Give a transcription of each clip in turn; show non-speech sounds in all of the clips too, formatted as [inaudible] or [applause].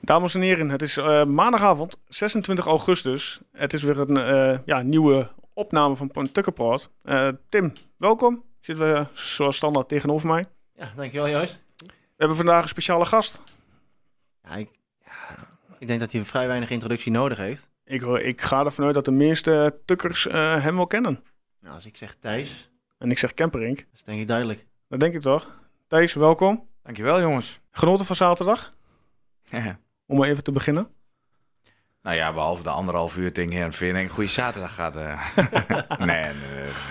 Dames en heren, het is eh, maandagavond, 26 augustus. Het is weer een eh, ja, nieuwe opname van Tukkenpraat. Uh, Tim, welkom. Zitten we zoals standaard tegenover mij. Ja, dankjewel Joost. We hebben vandaag een speciale gast. Ja, ik, ja, ik denk dat hij vrij weinig introductie nodig heeft. Ik, ik ga ervan uit dat de meeste Tukkers hem wel kennen. Nou, als ik zeg Thijs... En ik zeg Kemperink. Dat is denk ik duidelijk. Dat denk ik toch. Thijs, welkom. Dankjewel jongens. Genoten van zaterdag? [laughs] Om maar even te beginnen. Nou ja, behalve de anderhalf uur ding her en veer een goede zaterdag gaat. [laughs] Uh... nee, nee,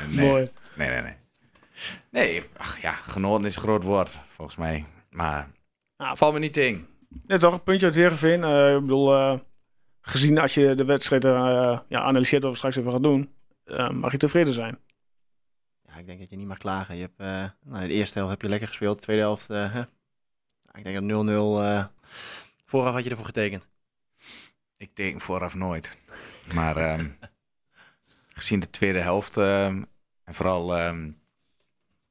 nee, Mooi. Nee, nee, nee. Nee, ach ja, genoten is een groot woord, volgens mij. Maar nou, valt me niet in. Net toch, een puntje uit Heerenveen. Uh, ik bedoel, uh, gezien als je de wedstrijd uh, ja, analyseert wat we straks even gaan doen, mag je tevreden zijn. Ja, ik denk dat je niet mag klagen. Je hebt, nou, de eerste helft heb je lekker gespeeld, de tweede helft, ik denk dat 0-0 Vooraf had je ervoor getekend? Ik teken vooraf nooit. Maar um, gezien de tweede helft um, en vooral um,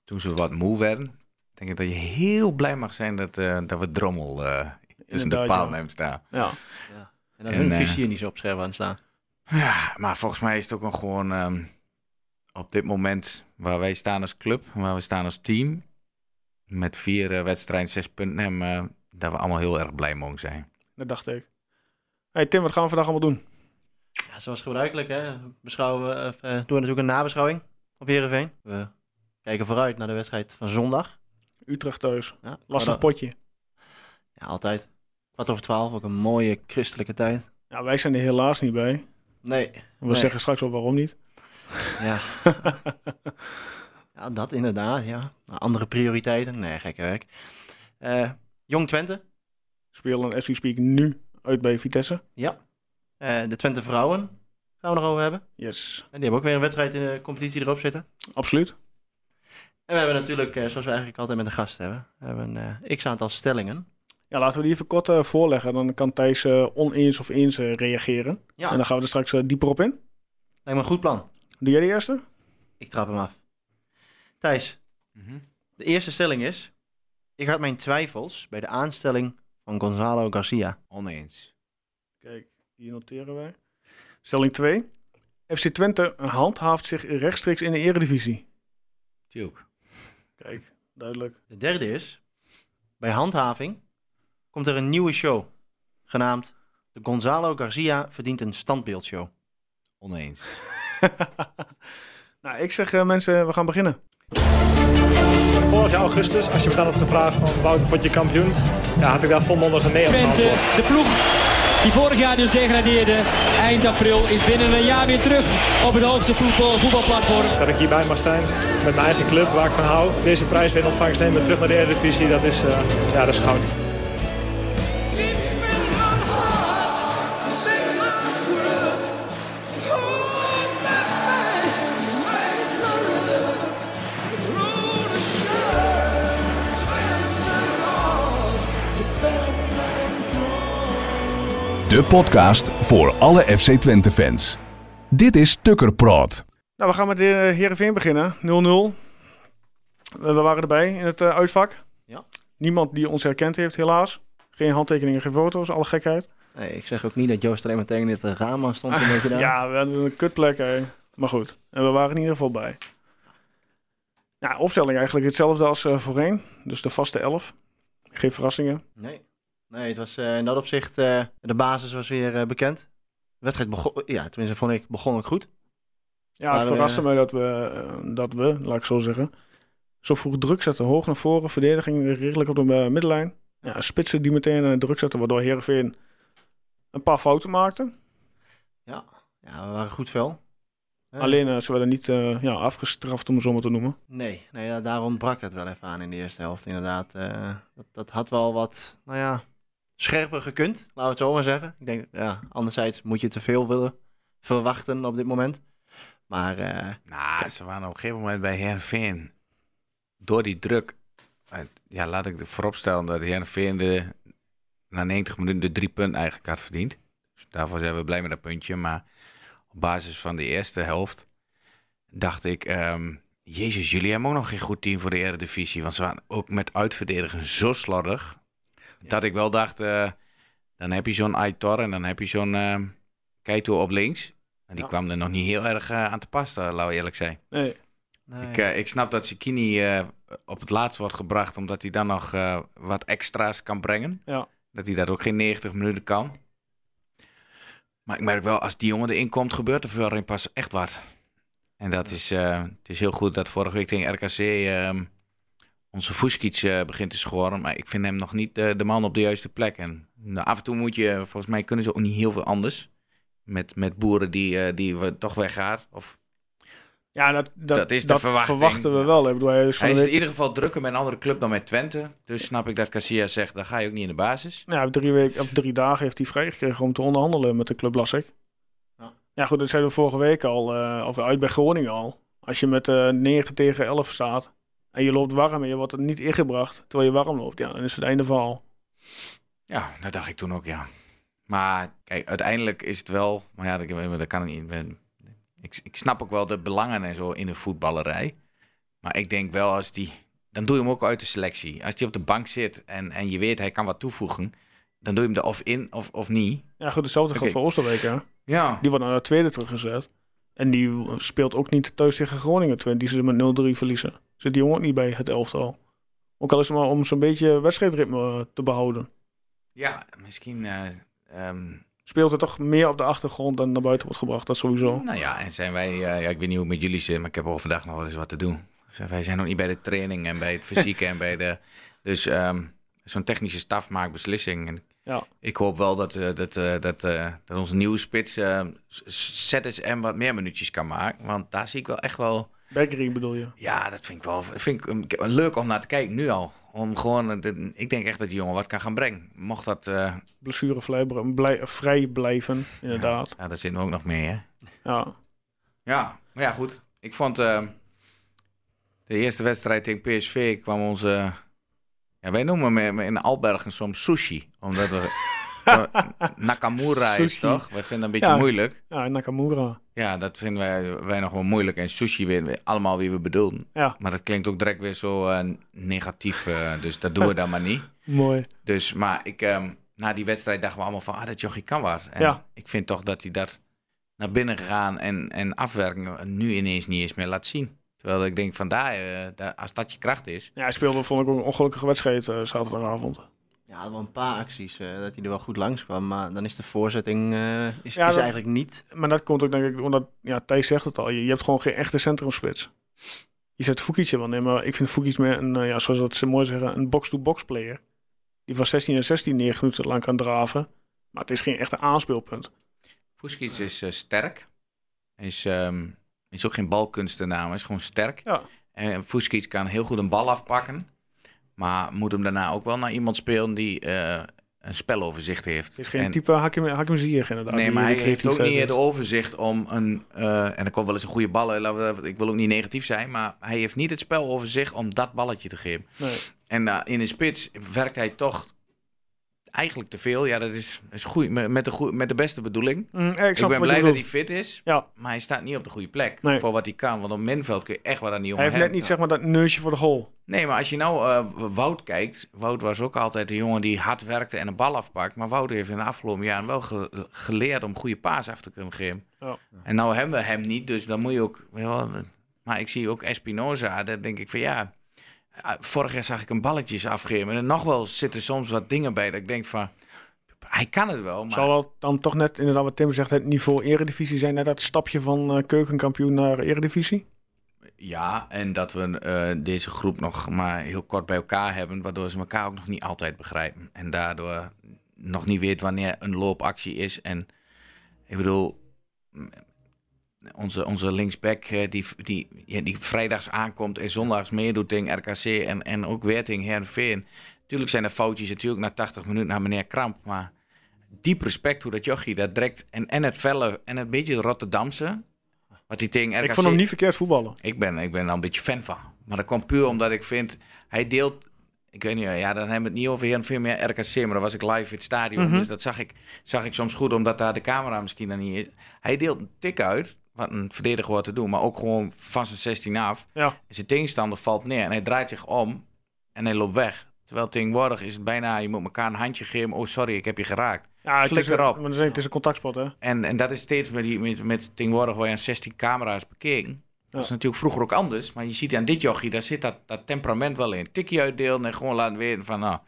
toen ze wat moe werden, denk ik dat je heel blij mag zijn dat, uh, dat we drommel uh, tussen de paal nemen staan. Ja. ja. En dat hun uh, visie niet zo op scherp aan staan. Ja, maar volgens mij is het ook nog gewoon op dit moment waar wij staan als club, waar we staan als team, met vier wedstrijden, zes punten dat we allemaal heel erg blij mogen zijn. Dat dacht ik. Hey Tim, wat gaan we vandaag allemaal doen? Ja, zoals gebruikelijk, hè, beschouwen, uh, doen we natuurlijk een nabeschouwing op Heerenveen. We kijken vooruit naar de wedstrijd van zondag. Utrecht thuis. Ja, Lastig potje. Ja, altijd. Kwart over twaalf, ook een mooie christelijke tijd. Ja, wij zijn er helaas niet bij. Nee. We zeggen straks wel waarom niet. [laughs] Ja. [laughs] ja, dat inderdaad, ja. Andere prioriteiten? Nee, gekke werk. Uh, Jong Twente. Spelen we speak nu uit bij Vitesse. Ja. Uh, de Twente vrouwen gaan we nog over hebben. Yes. En die hebben ook weer een wedstrijd in de competitie erop zitten. Absoluut. En we hebben natuurlijk, uh, zoals we eigenlijk altijd met een gast hebben, we hebben een uh, x-aantal stellingen. Ja, laten we die even kort voorleggen. Dan kan Thijs oneens of eens reageren. Ja. En dan gaan we er straks dieper op in. Lijkt me een goed plan. Doe jij de eerste? Ik trap hem af. Thijs, mm -hmm. de eerste stelling is... Ik had mijn twijfels bij de aanstelling van Gonzalo Garcia. Oneens. Kijk, hier noteren wij. Stelling 2. FC Twente handhaaft zich rechtstreeks in de eredivisie. Tjoek. Kijk, duidelijk. De derde is, bij handhaving komt er een nieuwe show, genaamd de Gonzalo Garcia verdient een standbeeldshow. Oneens. [laughs] nou, ik zeg uh, mensen, we gaan beginnen. Vorig jaar augustus, als je me dan op de vraag van Wouter, word je kampioen? Ja, had ik daar volmondig een nee Twente, de ploeg die vorig jaar dus degradeerde, eind april, is binnen een jaar weer terug op het hoogste voetbal, voetbalplatform. Dat ik hierbij mag zijn met mijn eigen club waar ik van hou. Deze prijs weer in ontvangst nemen, terug naar de Eredivisie, dat is, uh, ja, dat is goud. De podcast voor alle FC Twente fans. Dit is Tukker Praat. Nou, we gaan met de Heerenveen beginnen. 0-0. We waren erbij in het uh, uitvak. Ja. Niemand die ons herkend heeft, helaas. Geen handtekeningen, geen foto's, alle gekheid. Nee, ik zeg ook niet dat Joost alleen maar tegen dit raam stond. Een ja, we hadden een kutplek. Hè. Maar goed, en we waren in ieder geval bij. Ja, opstelling eigenlijk hetzelfde als uh, voorheen. Dus de vaste elf. Geen verrassingen. Nee. Nee, het was uh, in dat opzicht, uh, de basis was weer uh, bekend. De wedstrijd begon, ja, tenminste vond ik, begon ook goed. Ja, het verraste me dat we, dat we, laat ik zo zeggen, zo vroeg druk zetten. Hoog naar voren, verdediging redelijk op de middenlijn. Ja, spitsen die meteen druk zetten, waardoor Heerenveen een paar fouten maakte. Ja, ja we waren goed fel. Alleen ze werden niet ja, afgestraft, om het zo maar te noemen. Nee, nee ja, daarom brak het wel even aan in de eerste helft. Inderdaad, dat, dat had wel wat, nou ja, scherper gekund, laten we het zo maar zeggen. Ik denk, ja, anderzijds moet je te veel willen verwachten op dit moment. Maar... Uh, nou, ze waren op een gegeven moment bij Heerenveen. Door die druk... Ja, laat ik vooropstellen dat Heerenveen de, na 90 minuten de drie punten eigenlijk had verdiend. Dus daarvoor zijn we blij met dat puntje. Maar op basis van de eerste helft dacht ik... Um, Jezus, jullie hebben ook nog geen goed team voor de Eredivisie. Want ze waren ook met uitverdedigen zo slordig. Dat ik wel dacht, uh, Dan heb je zo'n Aitor en dan heb je zo'n uh, Keito op links. En die Ja. kwam er nog niet heel erg eh, aan te pas, laat ik eerlijk zijn. Nee. Nee. Ik, eh, ik snap dat Sikini eh, op het laatst wordt gebracht, omdat hij dan nog eh, wat extra's kan brengen. Ja. Dat hij dat ook geen 90 minuten kan. Maar ik merk wel, als die jongen erin komt, gebeurt er voorin pas echt wat. En dat is, eh, het is heel goed dat vorige week tegen RKC ehm, onze Fuskic eh, begint te scoren. Maar ik vind hem nog niet eh, de man op de juiste plek. En nou, af en toe moet je, volgens mij kunnen ze ook niet heel veel anders. Met, met boeren die, eh, die we toch weggaat. Of Ja, dat, dat, Dat is de verwachting. verwachten we wel. Ik bedoel, hij is Hij de is in ieder geval drukker met een andere club dan met Twente. Dus snap ik dat Casillas zegt, dan ga je ook niet in de basis. Nou, drie, weken, of drie dagen heeft hij vrijgekregen om te onderhandelen met de club, las ik. Ja. Ja, goed, dat zeiden we vorige week al, eh, of uit bij Groningen al. Als je met eh 9 tegen 11 staat en je loopt warm en je wordt er niet ingebracht terwijl je warm loopt, ja, dan is het einde verhaal. Ja, dat dacht ik toen ook, ja. Maar kijk, uiteindelijk is het wel... Maar ja, dat, dat kan ik niet. Ik Ik, snap ook wel de belangen en zo in de voetballerij. Maar ik denk wel, als die... Dan doe je hem ook uit de selectie. Als die op de bank zit en, en je weet hij kan wat toevoegen... Dan doe je hem er of in of, of niet. Ja, goed, hetzelfde geldt Oké. voor Oosterwijk, hè. Ja. Die wordt naar de tweede teruggezet. En die speelt ook niet thuis tegen Groningen, die ze met 0-3 verliezen. Zit die jongen ook niet bij het elftal. Ook al is het maar om zo'n beetje wedstrijdritme eh, te behouden. Ja, misschien... eh, ehm, Speelt er toch meer op de achtergrond dan naar buiten wordt gebracht, dat sowieso. Nou ja, en zijn wij, eh, ja, ik weet niet hoe het met jullie zit, maar ik heb overdag nog wel eens wat te doen. Dus wij zijn nog niet bij de training en bij het [laughs] fysieke en bij de. Dus ehm, zo'n technische staf maakt beslissingen. En Ja. Ik hoop wel dat, dat, dat, dat onze nieuwe spits ZSM wat meer minuutjes kan maken. Want daar zie ik wel echt wel. Beckery bedoel je? Ja, dat vind ik wel vind ik, leuk om naar te kijken nu al. Om gewoon, eh, ik denk echt dat die jongen wat kan gaan brengen. Mocht dat. Blessurevrij blij, vrij blijven, inderdaad. Ja, daar zitten we ook nog mee, hè? Ja. Ja, maar ja, goed. Ik vond eh, de eerste wedstrijd tegen PSV kwam onze... Ja, wij noemen hem in Albergen soms sushi. Omdat we... [laughs] Nakamura is toch? Wij vinden het een beetje Ja. moeilijk. Ja, Nakamura. Ja, dat vinden wij, wij nog wel moeilijk. En sushi weten we allemaal wie we bedoelen. Ja, Maar dat klinkt ook direct weer zo eh, negatief. eh, dus dat doen we dan maar niet. [laughs] mooi. Dus, maar ik, ehm, na die wedstrijd dachten we allemaal van, ah, dat jochie kan wat. En Ja. ik vind toch dat hij dat naar binnen gegaan en, en afwerken nu ineens niet eens meer laat zien. Terwijl ik denk van daar, eh, daar- als dat je kracht is. Ja, hij speelde, vond ik, ook een ongelukkige wedstrijd zaterdagavond. Ja, er waren wel een paar acties eh, dat hij er wel goed langs kwam. Maar dan is de voorzetting eh, is, Ja, is dat- eigenlijk niet. Maar dat komt ook, denk ik, omdat, ja, Thijs zegt het al, je, je hebt gewoon geen echte centrumspits. Je zet Fukic er wel neer, maar ik vind Fukic meer een, eh, ja, zoals dat ze mooi zeggen, een box-to-box player. Die van 16 en 16 9 minuten lang kan draven. Maar het is geen echte aanspeelpunt. Fuskic is eh, sterk. Hij is, ehm, is ook geen balkunstenaar, maar is gewoon sterk. Ja. En Fuskic kan heel goed een bal afpakken. Maar moet hem daarna ook wel naar iemand spelen die eh, een speloverzicht heeft. Het is geen En- type Hakim, Hakim Ziyech inderdaad. Nee, maar hij heeft ook niet het overzicht om een... eh, en er kwam wel eens een goede bal. laten we- Ik wil ook niet negatief zijn, maar hij heeft niet het speloverzicht om dat balletje te geven. Nee. En in de spits werkt hij toch eigenlijk te veel. Ja, dat is, is goed, met, de goe- met de beste bedoeling. Mm, ik, ben blij dat hij fit is, Ja, maar hij staat niet op de goede plek Nee. voor wat hij kan. Want op middenveld kun je echt wat aan die jongen hij heeft net niet zeg maar dat neusje voor de goal. Nee, maar als je nou eh, Wout kijkt. Wout was ook altijd een jongen die hard werkte en een bal afpakt. Maar Wout heeft in de afgelopen jaren wel ge- geleerd om goede paas af te kunnen geven. Ja. En nou hebben we hem niet, dus dan moet je ook... maar ik zie ook Espinoza, daar denk ik van ja... Vorig jaar zag ik een balletjes afgeven. En nog wel zitten soms wat dingen bij dat ik denk van... Hij kan het wel, maar... Zal wel dan toch net, inderdaad wat Tim zegt, het niveau eredivisie zijn. Net dat stapje van eh, keukenkampioen naar eredivisie. Ja, en dat we eh, deze groep nog maar heel kort bij elkaar hebben, waardoor ze elkaar ook nog niet altijd begrijpen. En daardoor nog niet weet wanneer een loopactie is. En ik bedoel, onze, onze linksback eh, die, die, ja, die vrijdags aankomt en zondags meedoet tegen RKC en, en ook weer tegen Heerenveen. Natuurlijk zijn er foutjes natuurlijk na 80 minuten naar meneer Kramp, maar diep respect hoe dat jochie dat direct en, en het felle en het beetje Rotterdamse, wat hij tegen RKC... Ik vond hem niet verkeerd voetballen. Ik ben, ik ben er een beetje fan van. Maar dat komt puur omdat ik vind... Hij deelt... Ik weet niet, ja, dan hebben we het niet over heel veel meer RKC. Maar dan was ik live in het stadion. Mhm. Dus dat zag ik, zag ik soms goed, omdat daar de camera misschien dan niet is. Hij deelt een tik uit, wat een verdediger hoort te doen. Maar ook gewoon van zijn 16 af. Ja. Zijn tegenstander valt neer en hij draait zich om. En hij loopt weg. Terwijl tegenwoordig is het bijna, je moet elkaar een handje geven. Oh, sorry, ik heb je geraakt. Ja, Flikker op. maar het is een contactspot, hè? En, en dat is steeds met, die, met, met tegenwoordig waar je aan 16 camera's bekeken. Dat is natuurlijk vroeger ook anders. Maar je ziet aan dit jochie, daar zit dat, dat temperament wel in. Tikje uitdelen en gewoon laten weten van, nou,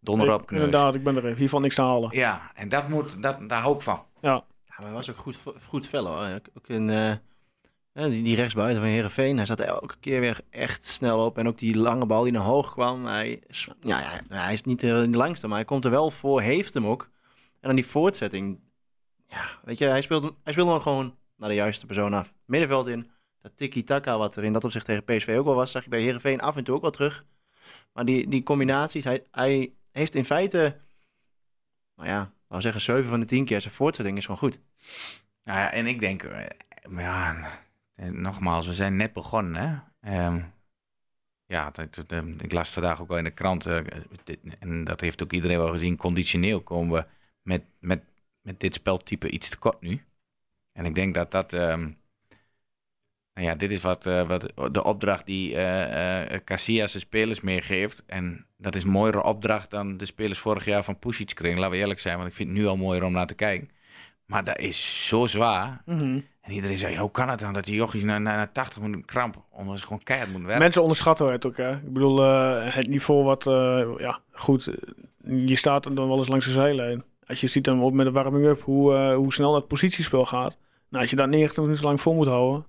donder op, kneus. Inderdaad, ik ben er even. Hier valt niks te halen. Ja, en dat moet, dat, daar hou ik van. Ja. Maar hij was ook goed, goed hoor. Ook- in, eh, ja, die, die rechtsbuiten van Herenveen, hij zat elke keer weer echt snel op. En ook die lange bal die naar hoog kwam. Hij, ja, ja, hij is niet de langste, maar hij komt er wel voor, heeft hem ook. En dan die voortzetting. Ja, weet je, hij speelt, hij speelt hem gewoon naar de juiste persoon af. Middenveld in, dat tiki-taka wat er in dat opzicht tegen PSV ook wel was, zag je bij Herenveen af en toe ook wel terug. Maar die, die combinaties, hij, hij heeft in feite, nou ja, we zeggen 7 van de 10 keer zijn voortzetting is gewoon goed. Nou ja, en ik denk, eh, ja, eh, nogmaals, we zijn net begonnen. Hè? Ehm, ja, ik las vandaag ook wel in de krant, eh, en dat heeft ook iedereen wel gezien, conditioneel komen we met, met, met dit speltype iets te kort nu. En ik denk dat dat, ehm, nou ja, dit is wat, eh, wat de opdracht die eh eh Casillas de spelers meegeeft. En dat is een mooiere opdracht dan de spelers vorig jaar van Pusic kregen, laten we eerlijk zijn, want ik vind het nu al mooier om naar te kijken. Maar dat is zo zwaar. Mhm. En iedereen zei, hoe kan het dan dat die jochies na, na, na 80 minuten kramp, omdat ze gewoon keihard moeten werken? Mensen onderschatten het ook, hè? Ik bedoel, het niveau wat, ja, goed, je staat dan wel eens langs de zijlijn. Als je ziet dan ook met de warming-up hoe, hoe snel dat positiespel gaat. Nou, als je dat 90 minuten lang vol moet houden,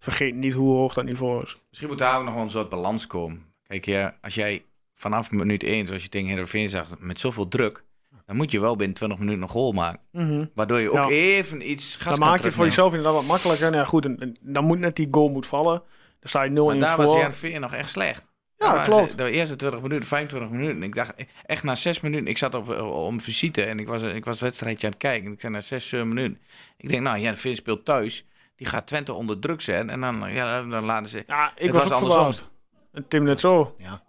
vergeet niet hoe hoog dat niveau is. Misschien moet daar ook nog wel een soort balans komen. Kijk, ja, als jij vanaf minuut 1, zoals je tegen Heerenveen zag, met zoveel druk, dan moet je wel binnen 20 minuten een goal maken. Waardoor je ook Ja. even iets gas Dan maak je het voor jezelf inderdaad wat makkelijker. Nou ja, goed, en, en dan moet net die goal moet vallen. Dan sta je 0-1 Maar daar was voor. Heerenveen nog echt slecht. Ja, Maar klopt. De eerste 20 minuten, 25 minuten. Ik dacht echt na 6 minuten. Ik zat op, eh, om visite en ik was, ik was het wedstrijdje aan het kijken. Ik zei na 6, 7 minuten. Ik denk, nou, ja, speelt thuis. Die gaat Twente onder druk zetten. En dan, ja, dan laten ze. Ja, ik Het was, was ook andersom. Tim net zo. Ja.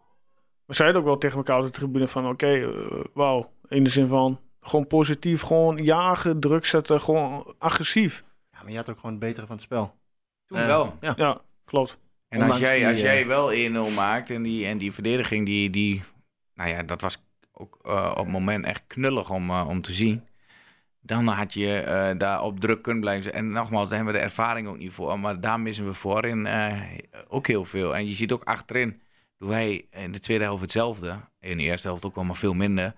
We zeiden ook wel tegen elkaar op de tribune van... Oké, eh, wauw. In de zin van... Gewoon positief, gewoon jagen, druk zetten, gewoon agressief. Ja, maar je had ook gewoon het betere van het spel. Toen Eh, wel. Ja. Ja, klopt. En als jij, die, als eh, jij wel 1-0 maakt en die, en die verdediging, die, die, nou ja, dat was ook op het moment echt knullig om, om te zien. Dan had je eh, daar op druk kunnen blijven. En nogmaals, daar hebben we de ervaring ook niet voor. Maar daar missen we voorin eh, ook heel veel. En je ziet ook achterin, doen wij in de tweede helft hetzelfde. In de eerste helft ook wel maar veel minder.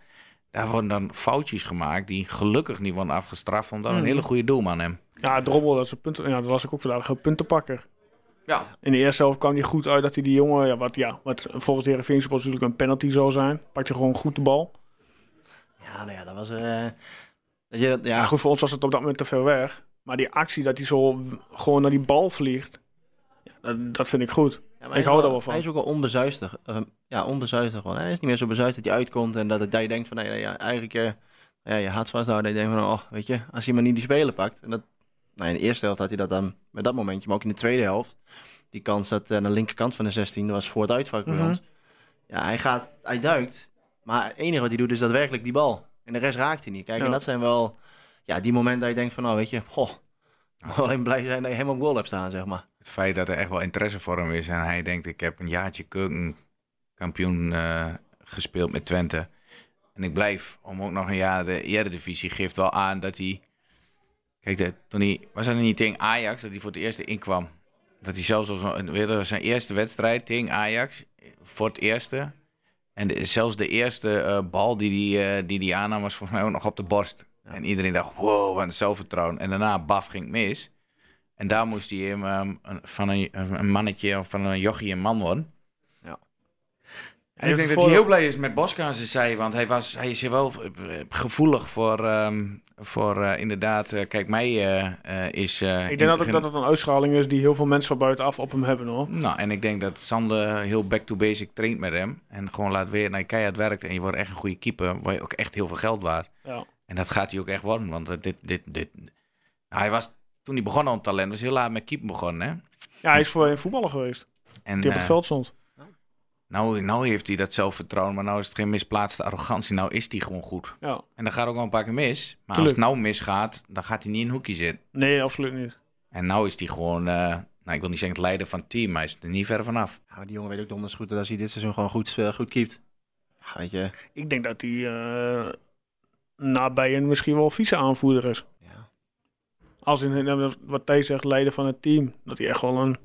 Daar worden dan foutjes gemaakt die gelukkig niet worden afgestraft. Omdat we een Mhm. hele goede doelman hebben. Ja, Drobbel, dat is een punt. Ja, dat was ik ook vandaag. Een puntenpakker. Ja, In de eerste helft kwam hij goed uit dat hij die jongen... Ja, wat, ja, wat volgens de Heerenveen natuurlijk een penalty zou zijn. Pakt hij gewoon goed de bal. Ja, nou ja, dat was... eh je, Ja, ja, goed, voor ons was het op dat moment te ver weg. Maar die actie dat hij zo gewoon naar die bal vliegt... Ja, dat, dat vind ik goed. Ja, Ik hij hou is daar wel van. Hij is ook wel onbezuistig. Eh, ja, onbezuistig gewoon. Hij is niet meer zo bezuisd dat hij uitkomt en dat, het, dat je denkt van, nou ja, eigenlijk eh, ja, je hart vasthouden. Dat je denkt van, oh, weet je, als hij maar niet die spelen pakt. En dat, nou, in de eerste helft had hij dat dan met dat momentje, maar ook in de tweede helft. Die kans dat eh, aan de linkerkant van de 16 dat was voor het uitvak bij Mhm. ons. Ja, hij gaat, hij duikt, maar het enige wat hij doet is daadwerkelijk die bal. En de rest raakt hij niet. Kijk, Ja. en dat zijn wel, ja, die momenten dat je denkt van, nou, weet je, goh, [laughs] alleen blij zijn dat je helemaal op goal hebt staan, zeg maar. het feit dat er echt wel interesse voor hem is. En hij denkt, ik heb een jaartje keukenkampioen eh gespeeld met Twente. En ik blijf om ook nog een jaar de Eredivisie. Geeft wel aan dat hij... Kijk, de, toen hij... Was dat niet tegen Ajax dat hij voor het eerst inkwam? Dat hij zelfs was zijn eerste wedstrijd tegen Ajax. Voor het eerste. En de- zelfs de eerste eh, bal die hij die, die aannam was volgens mij ook nog op de borst. En iedereen dacht, wow, wat een zelfvertrouwen. En daarna, baf, ging het mis. En daar moest hij een- van een, een mannetje of van een jochie een man worden. En ik denk dat hij heel blij is met Bosca zijn zij, want hij, was, hij is hier wel eh, gevoelig voor, ehm, voor eh, inderdaad, eh, kijk, mij is... Ik denk dat, het dat het een uitschaling is die heel veel mensen van buitenaf op hem hebben hoor. Nou, en ik denk dat Sander heel back to basic traint met hem. En gewoon laat weten, nou, keihard werkt en je wordt echt een goede keeper, waar je ook echt heel veel geld waard. Ja. En dat gaat hij ook echt worden, want dit, dit, dit... Nou, hij was, toen hij begon aan het talent, was heel laat met keeper begonnen, hè. ja, hij is voor een voetballer geweest. En, Die op het veld stond. Nou, nou heeft hij dat zelfvertrouwen, maar nou is het geen misplaatste arrogantie. Nou is hij gewoon goed. Ja. En dan gaat ook wel een paar keer mis. Maar als het nou misgaat, dan gaat hij niet in een hoekje zitten. Nee, absoluut niet. En nou is hij gewoon, eh, nou ik wil niet zeggen het leider van het team, maar hij is er niet ver vanaf. Ja, maar die jongen weet ook donders goed dat als hij dit seizoen gewoon goed, uh, goed keept. Ja, weet je, Ik denk dat hij eh na Bayern misschien wel vice-aanvoerder is. ja. Als in eh, wat Thijs zegt, leider van het team. Dat hij echt wel een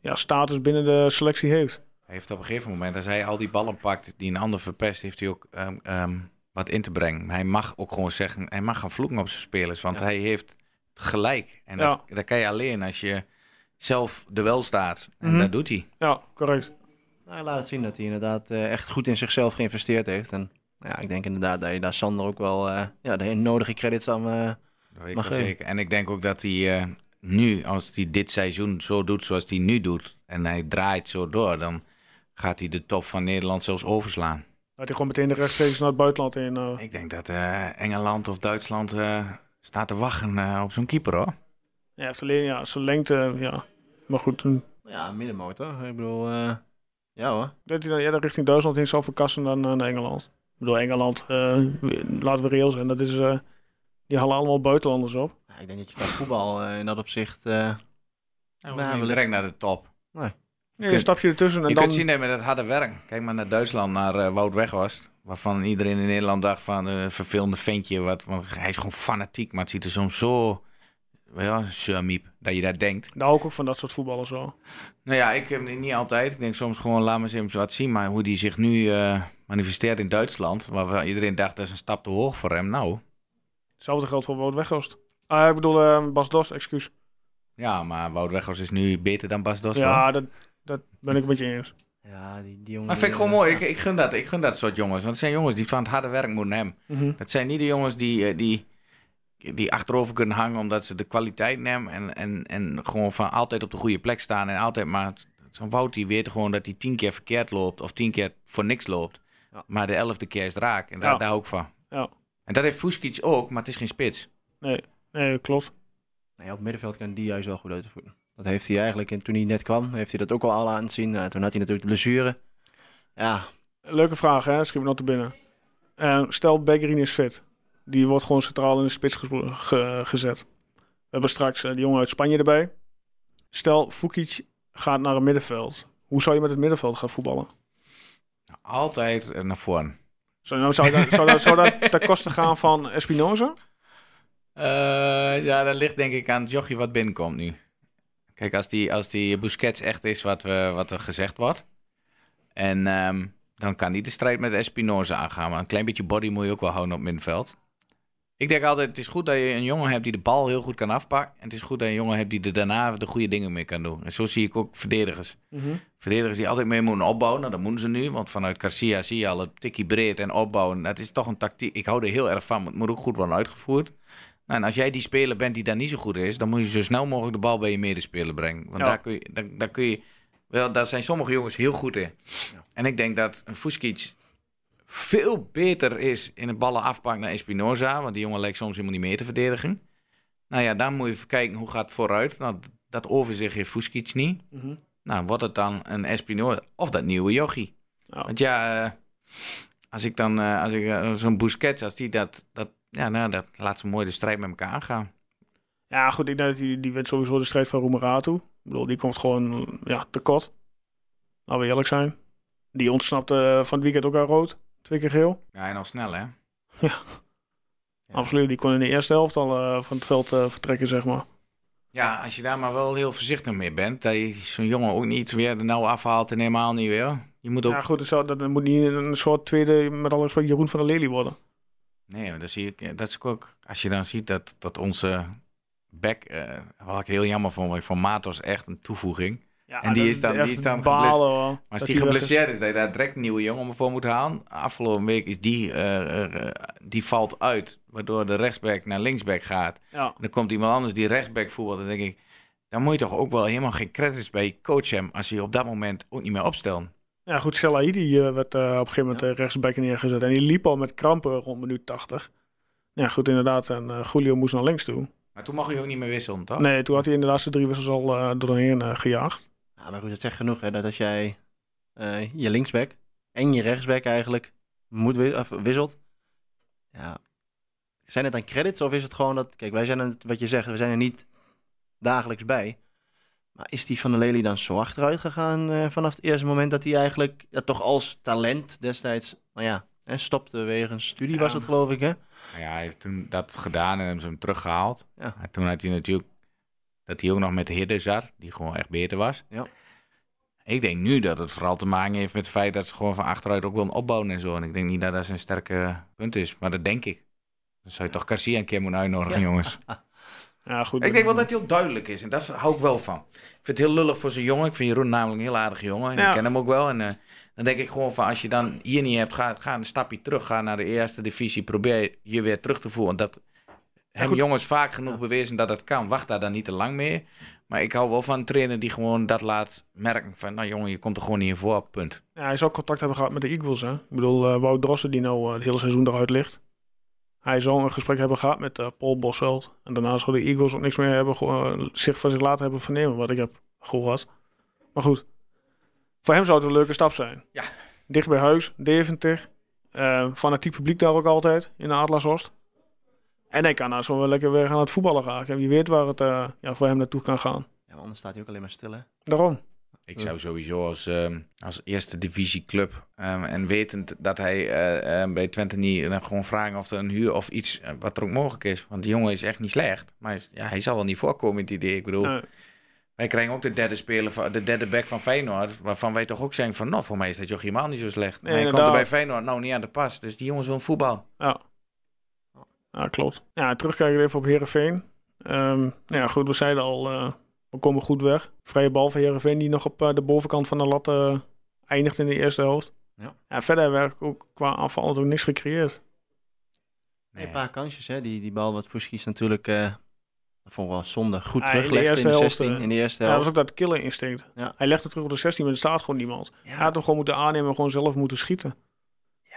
ja, status binnen de selectie heeft. Hij heeft op een gegeven moment, als hij al die ballen pakt die een ander verpest, heeft hij ook ehm, ehm, wat in te brengen. Hij mag ook gewoon zeggen, hij mag gaan vloeken op zijn spelers, want Ja. hij heeft gelijk. En Ja. dat, dat kan je alleen als je zelf er wel staat. En Mhm. dat doet hij. Ja, correct. Nou, hij laat het zien dat hij inderdaad eh, echt goed in zichzelf geïnvesteerd heeft. En nou ja, ik denk inderdaad dat je daar Sander ook wel eh, ja, de nodige credits aan... eh, Dat weet ik Mag je. zeker. En ik denk ook dat hij eh, nu, als hij dit seizoen zo doet zoals hij nu doet, en hij draait zo door, dan gaat hij de top van Nederland zelfs overslaan. Dat hij gewoon meteen de rechtstreeks naar het buitenland in. eh. Ik denk dat eh, Engeland of Duitsland eh, staat te wachten eh, op zo'n keeper hoor. Ja, hij heeft alleen ja, zijn lengte. Ja. Maar goed, toen ja, middenmotor. Ik bedoel, eh, ja hoor. dat hij dan eerder richting Duitsland in zou verkassen dan naar Engeland. Ik bedoel, Engeland, eh, laten we reëel zijn, dat is, eh, die halen allemaal buitenlanders op. Ja, ik denk dat je qua voetbal eh, in dat opzicht... eh, Nou, Nou, we we- direct naar de top. Ja, een stapje ertussen en je dan... kunt zien dat het harde werk. Kijk maar naar Duitsland, naar eh, Wout Weghorst. Waarvan iedereen in Nederland dacht van een vervelende ventje. Wat, want hij is gewoon fanatiek, maar het ziet er soms zo... Ja, surmiep, dat je dat denkt. Daar hou ik ook van dat soort voetballers wel. Nou ja, ik heb niet altijd. Ik denk soms gewoon, laat me eens even wat zien. Maar hoe die zich nu eh, manifesteert in Duitsland, waarvan iedereen dacht dat is een stap te hoog voor hem. Nou, Hetzelfde geldt voor Wout Weghorst. Ah, ik bedoel, eh, Bas Dos, excuus. ja, maar Wout Weghorst is nu beter dan Bas hoor. Ja, dat, dat ben ik met je eens. ja, die, die jongen... Maar vind ik gewoon eh, mooi. Ik, ik, gun dat, ik gun dat soort jongens. Want het zijn jongens die van het harde werk moeten hebben. Mhm. Dat zijn niet de jongens die, eh, die, die achterover kunnen hangen omdat ze de kwaliteit nemen. En, en, en gewoon van altijd op de goede plek staan. En altijd maar. Zo'n Wout die weet gewoon dat hij tien keer verkeerd loopt. Of tien keer voor niks loopt. Ja. Maar de elfde keer is het raak. En daar, Ja. daar hou ik van. Ja. En dat heeft Fuskic ook, maar het is geen spits. Nee, nee, klopt. Nee, op middenveld kan die juist wel goed uit de voeten. Dat heeft hij eigenlijk, en toen hij net kwam, heeft hij dat ook al al aan het zien. Nou, toen had hij natuurlijk de blessure. Ja, Leuke vraag, hè? Schiet me nog te binnen. Eh, stel, Beggerin is fit. Die wordt gewoon centraal in de spits ge- ge- gezet. We hebben straks eh, die jongen uit Spanje erbij. Stel, Fukic gaat naar een middenveld. Hoe zou je met het middenveld gaan voetballen? Altijd naar voren. Zou, nou, zou, dat, zou, dat, zou dat [laughs] ten koste gaan van Espinoza? Eh, ja, dat ligt denk ik aan het jochie wat binnenkomt nu. Kijk, als die, als die Busquets echt is wat, we, wat er gezegd wordt. En ehm, dan kan die de strijd met Espinoza aangaan. Maar een klein beetje body moet je ook wel houden op middenveld. Ik denk altijd, het is goed dat je een jongen hebt die de bal heel goed kan afpakken. En het is goed dat je een jongen hebt die er daarna de goede dingen mee kan doen. En zo zie ik ook verdedigers. Verdedigers die altijd mee moeten opbouwen. Nou, dat moeten ze nu. Want vanuit Garcia zie je al het tikkie breed en opbouwen. Dat is toch een tactiek. Ik hou er heel erg van. maar Het moet ook goed worden uitgevoerd. Nou, en als jij die speler bent die daar niet zo goed is, dan moet je zo snel mogelijk de bal bij je medespeler brengen. Want Ja. daar kun je, daar, daar kun je, wel, daar zijn sommige jongens heel goed in. En ik denk dat een Fuskic veel beter is in het ballen afpakken dan Espinoza, want die jongen lijkt soms helemaal niet meer te verdedigen. Nou ja, dan moet je even kijken hoe gaat het vooruit. Nou, dat overzicht heeft Fuskic niet. Mhm. Nou, wordt het dan een Espinoza of dat nieuwe jochie? Ja. Want ja, eh, als ik dan, eh, als ik eh, zo'n Busquets, als die dat, dat, ja, nou, dat laat ze mooi de strijd met elkaar aangaan. Ja, goed, ik denk dat die, die wint sowieso de strijd van Roemeratu. Ik bedoel, die komt gewoon ja, tekort. Laten we eerlijk zijn. Die ontsnapte eh, van het weekend ook aan rood. Twee keer geel. Ja, en al snel, hè? Ja. Absoluut, die kon in de eerste helft al eh, van het veld eh, vertrekken, zeg maar. Ja, als je daar maar wel heel voorzichtig mee bent, dat je zo'n jongen ook niet weer de nauw afhaalt en helemaal niet weer. Je moet ook... Ja, goed, het zou, dat moet niet een soort tweede, met alle respect, Jeroen van der Lely worden. Nee, maar dat zie ik. Dat is ook. Als je dan ziet dat, dat onze back, eh, wat ik heel jammer vond, want van Matos echt een toevoeging. Ja, En die is dan- die is dan balen, hoor, Maar als die geblesseerd is, dat je daar direct een nieuwe jongen voor moet halen. Afgelopen week is die, eh, eh, die valt uit, waardoor de rechtsback naar linksback gaat. Ja, En dan komt iemand anders die rechtsback voetbalt. Dan denk ik, dan moet je toch ook wel helemaal geen credits bij coach hebben als je je op dat moment ook niet meer opstelt. Ja goed, Selahi die eh, werd eh, op een gegeven moment eh, rechtsback neergezet. En die liep al met krampen rond minuut 80. Ja, goed, inderdaad. En eh Julio moest naar links toe. Maar toen mag je ook niet meer wisselen, toch? Nee, toen had hij inderdaad zijn drie wissels al eh doorheen gejaagd. Ja, maar goed, dat zegt genoeg, hè. Dat als jij eh, je linksback en je rechtsback eigenlijk moet wi- of wisselt. Ja. Zijn het dan credits of is het gewoon dat... Kijk, wij zijn er, wat je zegt, we zijn er niet dagelijks bij. Maar is die van de Lely dan zo achteruit gegaan eh, vanaf het eerste moment dat hij eigenlijk ja, toch als talent destijds nou ja, hè, stopte wegens studie was het geloof ik hè. Ja, hij heeft toen dat gedaan en hebben ze hem teruggehaald. Ja. En toen had hij natuurlijk dat hij ook nog met de Hidde zat, die gewoon echt beter was. Ja. Ik denk nu dat het vooral te maken heeft met het feit dat ze gewoon van achteruit ook willen opbouwen en zo. En ik denk niet dat dat zijn sterke punt is, maar dat denk ik. Dan zou je toch Garcia een keer moeten uitnodigen, jongens. [laughs] Ja, goed. Ik denk wel dat hij ook duidelijk is en daar hou ik wel van. Ik vind het heel lullig voor zijn jongen. Ik vind Jeroen namelijk een heel aardige jongen. En Ja. Ik ken hem ook wel. En eh, dan denk ik gewoon van als je dan hier niet hebt, ga, ga een stapje terug. Ga naar de eerste divisie. Probeer je weer terug te voeren. Dat hebben jongens vaak genoeg bewezen dat het kan. Wacht daar dan niet te lang mee. Maar ik hou wel van een trainer die gewoon dat laat merken. Van nou jongen, je komt er gewoon niet in voor. Punt. Ja, hij zou contact hebben gehad met de Eagles. Hè? Ik bedoel, eh Wout Drossen die nou eh, het hele seizoen eruit ligt. Hij zou een gesprek hebben gehad met eh, Paul Bosveld. En daarna zou de Eagles ook niks meer hebben, eh, zich van zich laten hebben vernemen, wat ik heb gehoord. Maar goed, voor hem zou het een leuke stap zijn. Ja. Dicht bij huis, Deventer. Eh fanatiek publiek daar ook altijd, in de Atlashost. En hij kan nou zo wel lekker weer aan het voetballen raken. En wie weet waar het ja, voor hem naartoe kan gaan. Ja, maar anders staat hij ook alleen maar stil hè. Daarom. Ik zou sowieso als, ehm, als eerste divisieclub ehm, en wetend dat hij eh, eh, bij Twente niet dan gewoon vragen of er een huur of iets eh, wat er ook mogelijk is. Want die jongen is echt niet slecht. Maar hij, ja, hij zal wel niet voorkomen in het idee. Ik bedoel, Eh, wij krijgen ook de derde speler, van, de derde back van Feyenoord. Waarvan wij toch ook zeggen van, nou, voor mij is dat joch helemaal niet zo slecht. Nee, maar hij komt er bij Feyenoord nou niet aan de pas. Dus die jongens willen voetbal. Ja. Ja, klopt. Ja, terugkijken even op Herenveen. nou ja, goed, we zeiden al, eh, we komen goed weg. Vrije bal van Herenveen die nog op eh, de bovenkant van de lat eh, eindigt in de eerste helft. Ja. verder hebben we ook qua aanval ook niks gecreëerd. Nee, een paar kansjes hè. Die, die bal wat Fuskies natuurlijk, eh dat vond ik wel zonde, goed Ja, in de teruglegde in de, eerste helft, 16. eh, in de eerste Ja, dat is helft. ook dat killer instinct. Ja. Hij legt het terug op de 16, maar er staat gewoon niemand. Hij had hem gewoon moeten aannemen en gewoon zelf moeten schieten.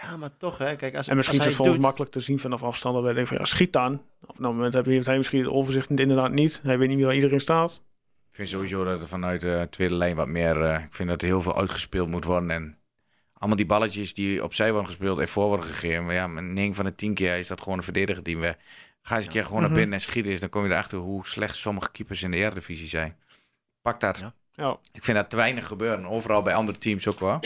Ja, maar toch hè. Kijk, als, En misschien is het hij voor ons doet- makkelijk te zien vanaf afstand. Dat wij denken van ja, schiet dan. Op dat moment heeft hij misschien het overzicht inderdaad niet. Hij weet niet meer waar iedereen staat. Ik vind sowieso dat er vanuit de tweede lijn wat meer... eh, ik vind dat er heel veel uitgespeeld moet worden. En allemaal die balletjes die opzij worden gespeeld en voor worden gegeven. Maar ja, maar 9 van de 10 keer is dat gewoon een verdediger die we... Ga eens een keer gewoon Mhm. naar binnen en schieten. Is, dan kom je erachter hoe slecht sommige keepers in de Eredivisie zijn. Pak dat. Ja. Ja, Ik vind dat te weinig gebeuren. Overal bij andere teams ook wel.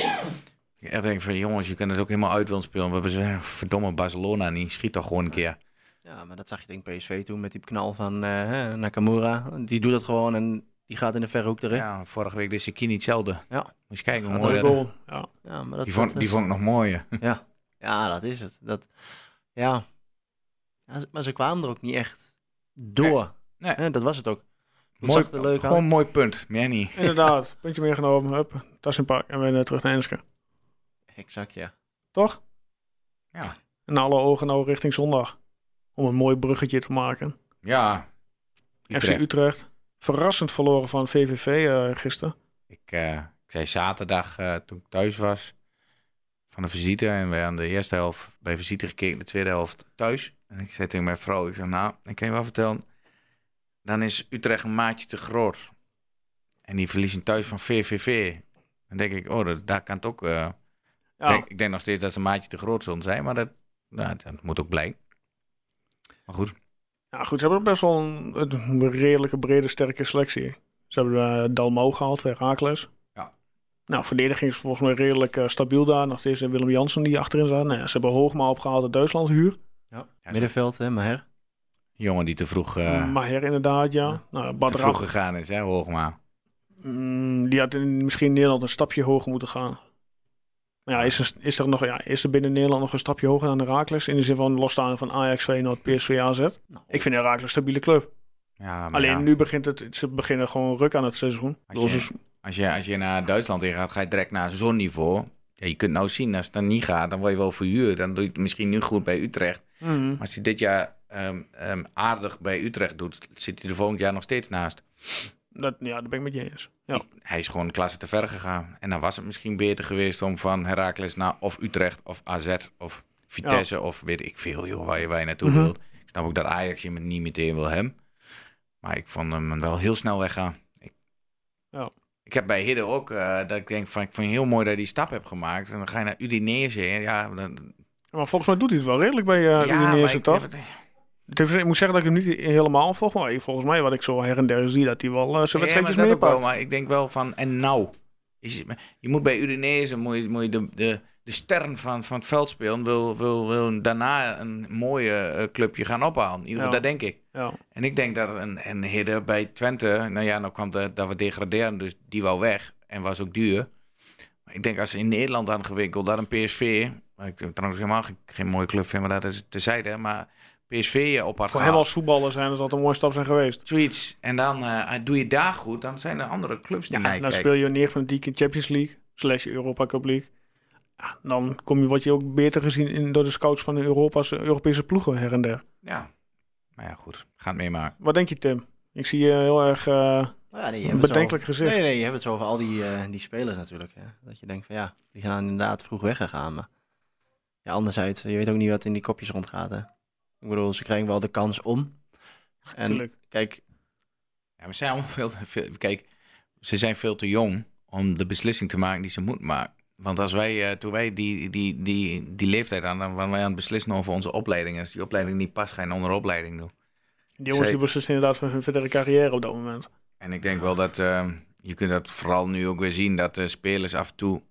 Ik echt denk van jongens, je kunt het ook helemaal uit willen spelen. We hebben ze verdomme Barcelona niet. Schiet toch gewoon een keer. Ja, maar dat zag je denk ik PSV toen met die knal van eh, hè, Nakamura. Die doet dat gewoon en die gaat in de verre hoek erin. Ja, Ja, vorige week de Sekini hetzelfde. Ja. Moet je eens kijken hoe mooi dat een goal. Ja. maar dat, die vond, dat die vond ik nog mooier. [laughs] Ja. ja, dat is het. Dat, ja. Ja, maar ze kwamen er ook niet echt door. Nee. Dat was het ook. Het Mooi, er leuk gewoon een mooi punt. Meer niet. [laughs] Inderdaad, puntje meegenomen. Hup, tas in pak en we zijn terug naar Enske. Exact, ja. Toch? Ja. En alle ogen nou richting zondag. Om een mooi bruggetje te maken. Ja. FC Utrecht. Verrassend verloren van VVV eh gisteren. Ik, eh, ik zei zaterdag eh, toen ik thuis was van de visite. En we aan de eerste helft bij visite gekeken, de tweede helft thuis. En ik zei tegen mijn vrouw, ik zei nou, ik kan je wel vertellen. Dan is Utrecht een maatje te groot. En die verliezen thuis van VVV. Dan denk ik, oh, dat, daar kan het ook... Ja, denk, ik denk nog steeds dat ze een maatje te groot zullen zijn. Maar dat, nou, dat moet ook blijken. Maar goed. Ja, goed, ze hebben best wel een, een redelijke brede, sterke selectie. Ze hebben uh, Dalmo gehaald Herakles. Ja. Nou, verdediging is volgens mij redelijk eh, stabiel daar. Nog steeds eh, Willem Jansen die achterin staat. Nou, ja, ze hebben Hoogma opgehaald uit Duitsland huur. ja. Middenveld, hè, maar her. Jongen die te vroeg, eh, Maher inderdaad, ja. Nou, te vroeg gegaan is, hè, Hoogma. mm, die had in, misschien in Nederland een stapje hoger moeten gaan. Maar ja, is er, is er, nog, ja, is er binnen Nederland nog een stapje hoger dan Herakles? In de zin van losstaande van Ajax, Feyenoord, PSV, AZ? Nou, Ik vind Herakles een stabiele club. Ja, maar Alleen ja. nu begint het, ze beginnen gewoon ruk aan het seizoen. Als je- is- Als je, als je naar Duitsland in gaat, ga je direct naar zo'n niveau. Ja, je kunt nou zien, als het dan niet gaat, dan word je wel verhuurd. Dan doe je het misschien nu goed bij Utrecht. Mhm. Maar als hij dit jaar ehm, ehm, aardig bij Utrecht doet, zit hij er volgend jaar nog steeds naast. Dat, ja, daar ben ik met je eens. Ja. Hij is gewoon een klasse te ver gegaan. En dan was het misschien beter geweest om van Heracles naar of Utrecht of AZ of Vitesse of weet ik veel, joh, waar je, waar je naartoe Mhm. wilt. Ik snap ook dat Ajax je met niet meteen wil hebben. Maar ik vond hem wel heel snel weggaan. Ik, Ja. ik heb bij Hidde ook, eh, dat ik denk van, ik vond het heel mooi dat hij die stap hebt gemaakt. En dan ga je naar Udinese. Ja, dan, Maar volgens mij doet hij het wel redelijk bij uh, ja, Udinese, ik- toch? Ik moet zeggen dat ik hem niet helemaal volg, maar volgens mij wat ik zo her en der zie, dat hij wel eh, zijn Ja, maar wedstrijdjes dat meer ook wel, pakt. maar ik denk wel van, en nou? Je moet bij Udinese moet je, moet je de, de, de ster van, van het veld spelen, wil, wil, wil daarna een mooie eh, clubje gaan ophalen. In ieder geval, Ja. dat denk ik. Ja. En ik denk dat een, een Hidde bij Twente, nou ja, nou kwam de, dat we degraderen, dus die wou weg en was ook duur. Maar ik denk als ze in Nederland hadden gewikkeld, dat een PSV, waar ik trouwens helemaal geen, geen mooie club vind, maar dat is terzijde, maar PSV op had Voor hem als voetballer zijn dat een mooie stap zijn geweest. Zoiets. En dan eh, doe je daar goed, dan zijn er andere clubs die Ja, naar dan speel je neer van de in Champions League slash Europa Cup League. Ja, dan kom je, word je ook beter gezien in, door de scouts van de Europa's, Europese ploegen her en der. Ja. Maar ja, goed. Ga het meemaken. Wat denk je, Tim? Ik zie je heel erg eh, Nou ja, nee, je hebt het zo- bedenkelijk gezicht. Nee, nee, je hebt het zo over al die, eh, die spelers natuurlijk. Hè. Dat je denkt van ja, die zijn inderdaad vroeg weggegaan. Maar ja, anderzijds, je weet ook niet wat in die kopjes rondgaat. Hè. Ik bedoel, ze krijgen wel de kans om. En Tuurlijk. kijk, Ja, we zijn allemaal veel te veel... Kijk, ze zijn veel te jong om de beslissing te maken die ze moeten maken. Want als wij, eh, toen wij die, die, die, die leeftijd aan, dan waren wij aan het beslissen over onze opleiding. Als die opleiding niet past, ga je een andere opleiding doen. Die jongens die beslissen inderdaad van hun verdere carrière op dat moment. En ik denk wel dat eh, je kunt dat vooral nu ook weer zien dat de spelers af en toe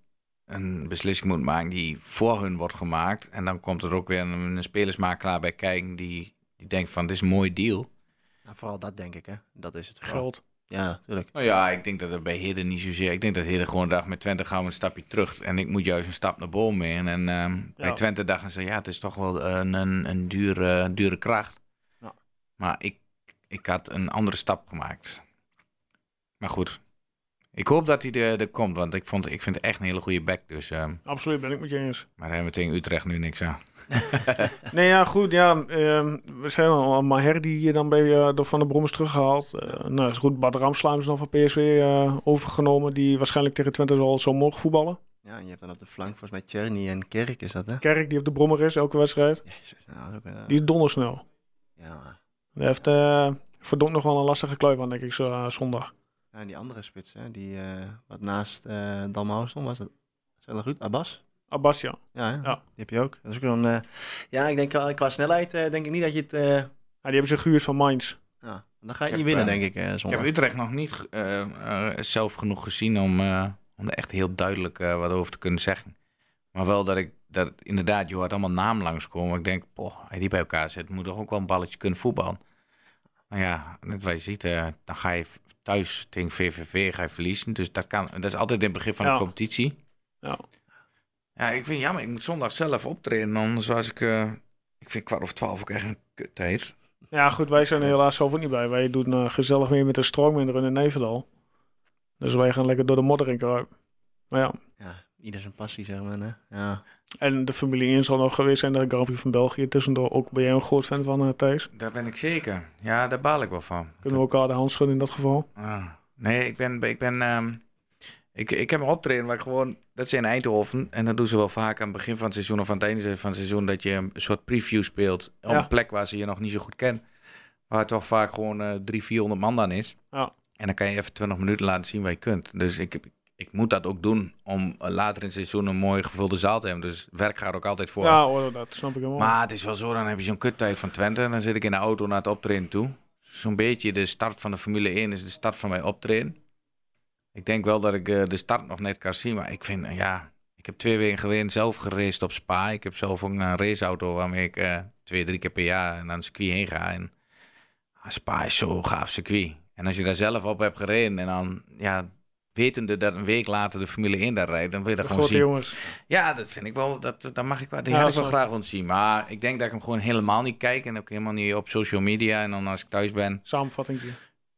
een beslissing moeten maken die voor hun wordt gemaakt. En dan komt er ook weer een, een spelersmakelaar bij kijken die, die denkt van dit is een mooi deal. nou, vooral dat denk ik. Hè. Dat is het. Geld. Ja, natuurlijk. Nou ja, ik denk dat het bij Hidden niet zozeer. Ik denk dat Hidden gewoon dacht met Twente gaan we een stapje terug. En ik moet juist een stap naar boven mee. En ehm, bij Ja. Twente dachten ze ja, het is toch wel een, een, een dure, dure kracht. Ja. Maar ik, ik had een andere stap gemaakt. Maar goed. Ik hoop dat hij er, er komt, want ik, vond, ik vind het echt een hele goede back. Dus, ehm, Absoluut, ben ik met je eens. maar daar hebben we tegen Utrecht nu niks aan. [laughs] Nee, ja, goed. Ja, ehm, we zijn al Maher die hier dan bij eh, door Van der Brom is teruggehaald. Eh, nou, is goed. Bad Ramslaan is nog van PSV eh, overgenomen. Die waarschijnlijk tegen Twente zal zo mogen voetballen. Ja, en je hebt dan op de flank volgens mij Tjerni en Kerk is dat, hè? Kerk die op de brommer is, elke wedstrijd. Jezus, nou, ook, Die is dondersnel. ja. Hij heeft eh verdomd nog wel een lastige kluif aan, denk ik, zo, zondag. Ja, en die andere spits, hè? Die eh, wat naast eh Dalmau stond, was dat? Is goed? Abbas? Abbas, ja. Ja? Ja. die heb je ook. Dat is ook zo'n, eh, ja, ik denk qua snelheid eh, denk ik niet dat je het... eh, Ja, die hebben ze gehuurd van Mainz. ja, dan ga je Ik niet heb, winnen, denk ik, Ik heb Utrecht nog niet eh, eh, zelf genoeg gezien om, eh, om er echt heel duidelijk wat over te kunnen zeggen. Maar wel dat ik dat inderdaad, je hoort allemaal namen langskomen. Ik denk, poh, die bij elkaar zet, moet toch ook wel een balletje kunnen voetballen. Maar ja, net wat je ziet, dan ga je thuis tegen VVV ga je verliezen. Dus dat, kan, dat is altijd in het begin van Ja. de competitie. Ja. Ja, ik vind jammer, ik moet zondag zelf optreden. Anders was ik, eh, ik vind kwart over twaalf ook echt een kuttijd. Ja, goed, wij zijn er helaas zelf ook niet bij. Wij doen eh, gezellig mee met de stroomminder in Nijverdal. Dus wij gaan lekker door de modder in kruipen. Maar ja, Ja, ieder zijn passie, zeg maar, hè? Ja. En de Formule 1 zal nog geweest zijn, de Grand Prix van België. Tussendoor ook ben jij een groot fan van, eh Thijs. Daar ben ik zeker. Ja, daar baal ik wel van. Kunnen we elkaar de hand schudden in dat geval? Ah, nee, ik ben. Ik, ben ehm, ik, ik heb een optreden waar ik gewoon. Dat is in Eindhoven. En dat doen ze wel vaak aan het begin van het seizoen of aan het einde van het seizoen. Dat je een soort preview speelt. Op Ja. een plek waar ze je nog niet zo goed kennen. Waar toch vaak gewoon eh 300, 400 man dan is. Ja. En dan kan je even 20 minuten laten zien wat je kunt. Dus ik, heb- ik moet dat ook doen. Om eh, later in het seizoen een mooi gevulde zaal te hebben. Dus werk gaat ook altijd voor. Ja, hoor, dat snap ik helemaal. Maar het is wel zo, dan heb je zo'n kuttijd van Twente. En dan zit ik in de auto naar het optreden toe. Zo'n beetje de start van de Formule 1 is de start van mijn optreden. Ik denk wel dat ik eh, de start nog net kan zien. Maar ik vind, eh, ja... Ik heb twee weken geleden zelf geraced op Spa. Ik heb zelf ook een raceauto waarmee ik twee, drie keer per jaar naar een circuit heen ga. En ah, Spa is zo'n gaaf circuit. En als je daar zelf op hebt gereden en dan... Ja, wetende dat een week later de Formule 1 daar rijdt... dan wil je dat de gewoon zien. jongens. Ja, dat vind ik wel. Dat, dat mag ik wel. Die Ja, had ik wel graag willen zien. Maar ik denk dat ik hem gewoon helemaal niet kijk. En ook helemaal niet op social media. En dan als ik thuis ben. Samenvatting.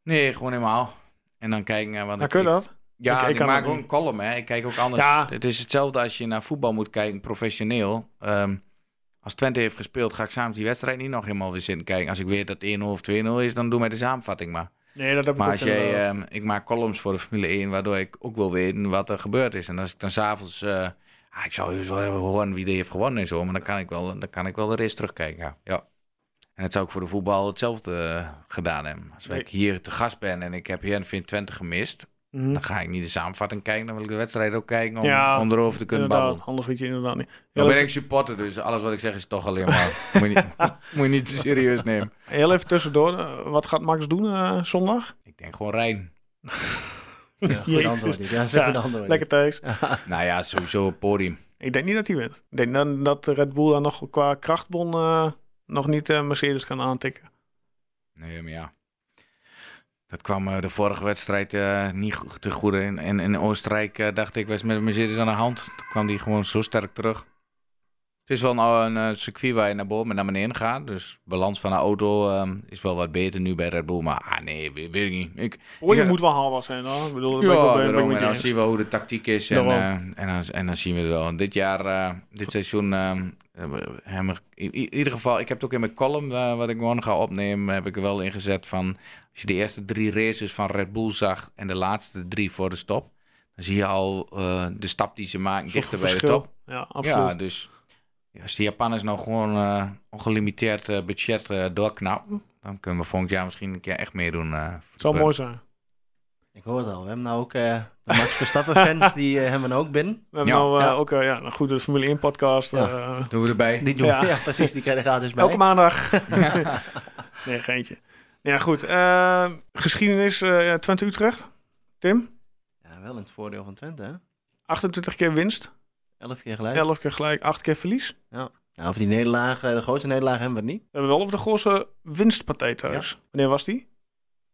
Nee, gewoon helemaal. En dan kijken naar wat ik... kun je dat? Ja, Ik- ik, ik kan maak ook niet. een column, hè. Ik kijk ook anders. Ja. Het is hetzelfde als je naar voetbal moet kijken, professioneel. Ehm, als Twente heeft gespeeld, ga ik samen die wedstrijd niet nog helemaal weer zitten kijken. Als ik weet dat 1-0 of 2-0 is, dan doe mij de samenvatting maar. Nee, dat heb ik Maar als jij, ehm, ik maak columns voor de Formule 1, waardoor ik ook wil weten wat er gebeurd is. En als ik dan s'avonds, eh ah, ik zou wel even horen wie die heeft gewonnen en zo, maar dan kan ik wel, dan kan ik wel de race terugkijken. Ja. ja. En dat zou ik voor de voetbal hetzelfde eh, gedaan hebben. Als Nee. ik hier te gast ben en ik heb Heerenveen Twente gemist, Mhm. dan ga ik niet de samenvatting kijken, dan wil ik de wedstrijd ook kijken om, Ja, om erover te kunnen babbelen. anders weet je inderdaad niet. Dan Heel ben ik supporter, dus alles wat ik zeg is toch alleen maar, [laughs] moet, je niet, moet je niet te serieus nemen. heel even tussendoor. eh, wat gaat Max doen eh, zondag? Ik denk gewoon Rijn. [laughs] Ja, goed antwoord. dit. Ja, Ja. Lekker Thijs. [laughs] Nou ja, sowieso podium. Ik denk niet dat hij wint. Ik denk dat, dat de Red Bull dan nog qua krachtbon eh, nog niet eh, Mercedes kan aantikken. Nee, maar ja. Dat kwam eh, de vorige wedstrijd eh, niet te goede. In, in, in Oostenrijk eh, dacht ik, was met Mercedes aan de hand. Toen kwam die gewoon zo sterk terug. Het is wel een, een eh, circuit waar je naar boven en naar beneden gaat. Dus balans van de auto ehm, is wel wat beter nu bij Red Bull. Maar ah, nee, weet, ik niet. Ik, Oh, je Ja. moet wel haalbaar zijn hoor. Ik bedoel, ja, ben daarom. En dan eens. zien we hoe de tactiek is. En, eh, en, dan, en dan zien we het wel. Dit jaar, eh, dit seizoen, ehm, in, ieder geval, ik heb het ook in mijn column, eh, wat ik gewoon ga opnemen, heb ik er wel ingezet van, als je de eerste drie races van Red Bull zag en de laatste drie voor de stop, dan zie je al eh, de stap die ze maken dichter bij de top. Ja, absoluut. Ja, dus als de Japanners nou gewoon eh, ongelimiteerd eh, budget eh, doorknappen, dan kunnen we volgend jaar misschien een keer echt meedoen. eh, voor de Zou mooi zijn. Ik hoor het al. We hebben nou ook eh, de Max [laughs] Verstappen-fans, die hebben we ook binnen. We hebben Ja. nou Ja. ook ja, nou goed, de Formule 1 podcast. Ja. eh, Doen we erbij. Die doen, Ja. ja. precies, die krijgen gratis bij. elke maandag. [laughs] [laughs] nee, geintje. Ja, goed. eh, geschiedenis eh, Twente-Utrecht. Tim, Ja, wel in het voordeel van Twente, hè? 28 keer winst, Elf keer gelijk. 11 keer gelijk, 8 keer verlies. Nou, over die nederlaag, de grootste nederlaag hebben we het niet. We hebben wel over de grootste winstpartij thuis. Wanneer was die?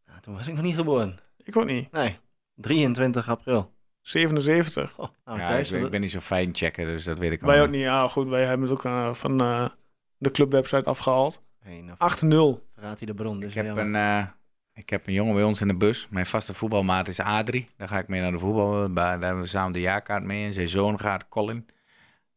Ja, toen was ik nog niet geboren. Ik ook niet. Nee, 23 april. 77. Oh, nou, Ja, ik, ben- ik ben niet zo fijn checken, dus dat weet ik Wij al. ook niet. Ja, goed. Wij hebben het ook eh, van eh, de clubwebsite afgehaald. 8-0. Hey, nou, 8-0. verraadt hij de bron. Dus Ik heb, ja, een, eh, ik heb een jongen bij ons in de bus. Mijn vaste voetbalmaat is Adrie. Daar ga ik mee naar de voetbal. Daar hebben we samen de jaarkaart mee. En zijn zoon gaat, Colin.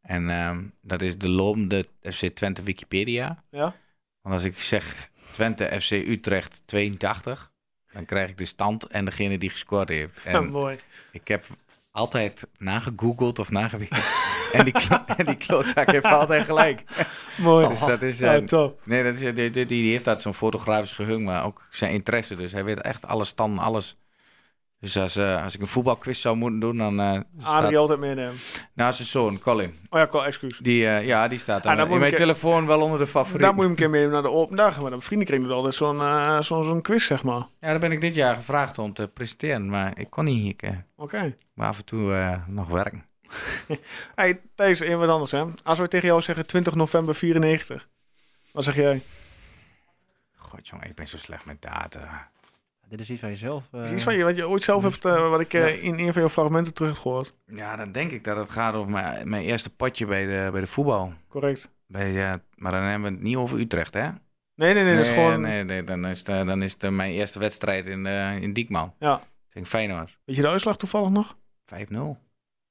En ehm, dat is de lopende FC Twente Wikipedia. Ja? Want als ik zeg Twente FC Utrecht 82, dan krijg ik de stand en degene die gescoord heeft. [laughs] En Mooi. ik heb altijd nagegoogeld of nagewikt. [laughs] en, die [laughs] en die klootzak heeft altijd gelijk. [laughs] Mooi. Dus dat is... ja, eh, top. Nee, dat is, die, die, die heeft dat zo'n fotografisch geheugen, maar ook zijn interesse. Dus hij weet echt alle stand, alles. Dus als, eh, als ik een voetbalquiz zou moeten doen, dan eh staat... Adrie altijd meenemen. Nou, zijn zoon, Colin. Oh ja, call, excuus. Die, eh, ja, die staat dan Ah, dan in mijn telefoon wel onder de favorieten. Daar moet je een keer mee naar de open dagen. Maar de vriendenkring doet altijd zo'n zo'n quiz, zeg maar. Ja, daar ben ik dit jaar gevraagd om te presenteren, maar ik kon niet. Oké. maar af en toe nog werken. [laughs] Hey, Thijs, even wat anders, hè. Als we tegen jou zeggen 20 november 94. Wat zeg jij? God, jongen, ik ben zo slecht met data. Dit is iets van jezelf. eh, Is iets van je, wat je ooit zelf hebt, eh, wat ik eh, in een van jouw fragmenten terug heb gehoord. Ja, dan denk ik dat het gaat over mijn, mijn eerste potje bij de, bij de voetbal. Correct. Bij, eh, maar dan hebben we het niet over Utrecht, hè? Nee, nee, nee, dat is gewoon... nee, nee, dan is het, eh, dan is het eh, mijn eerste wedstrijd in, eh in Diekman. Ja. Tegen Feyenoord. 5-0. Weet je de uitslag toevallig nog? 5-0.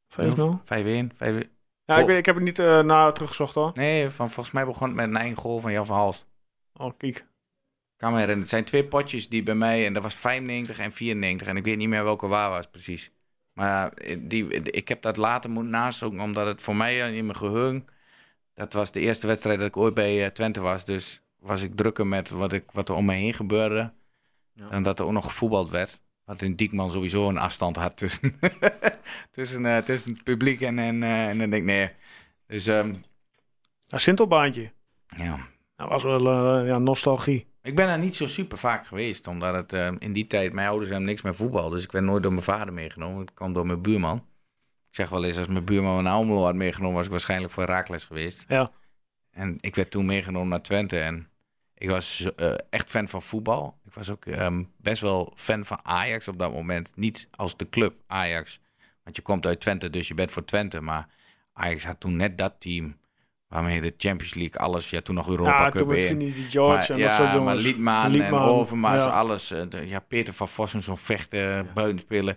5-1. 5 Ja, ik, Oh. weet, ik heb het niet eh na teruggezocht hoor. Nee, van, volgens mij begon het met een eigen goal van Jan van Halst. Oh, kijk. Kan me herinneren. Het zijn twee potjes die bij mij... En dat was 95 en 94. En ik weet niet meer welke waar was precies. Maar eh, die, ik heb dat later moeten nazoeken. Omdat het voor mij eh, in mijn geheugen... Dat was de eerste wedstrijd dat ik ooit bij eh, Twente was. Dus was ik drukker met wat, ik, wat er om me heen gebeurde. Ja. En dat er ook nog gevoetbald werd. Wat in Diekman sowieso een afstand had tussen, [laughs] tussen, eh, tussen het publiek en, en, eh, en dan denk ik, nee. Dus ehm, Een Sintelbaantje. ja, Dat was wel eh, ja, nostalgie. Ik ben daar niet zo super vaak geweest. Omdat het eh, in die tijd, mijn ouders hebben niks met voetbal. Dus ik werd nooit door mijn vader meegenomen. Het kwam door mijn buurman. Ik zeg wel eens, als mijn buurman naar Almelo had meegenomen, was ik waarschijnlijk voor Raakles geweest. Ja. En ik werd toen meegenomen naar Twente. En ik was eh, echt fan van voetbal. Ik was ook ehm, best wel fan van Ajax op dat moment. Niet als de club Ajax. Want je komt uit Twente, dus je bent voor Twente. Maar Ajax had toen net dat team waarmee de Champions League alles... Ja, toen nog Europa ja, Cup toen met in. Vinnie die George Maar, en ja, dat soort maar. Liedman, Liedman, en Overmars, ja. alles. eh, ja, Peter van Vossen, zo'n vechten, buitenspelen.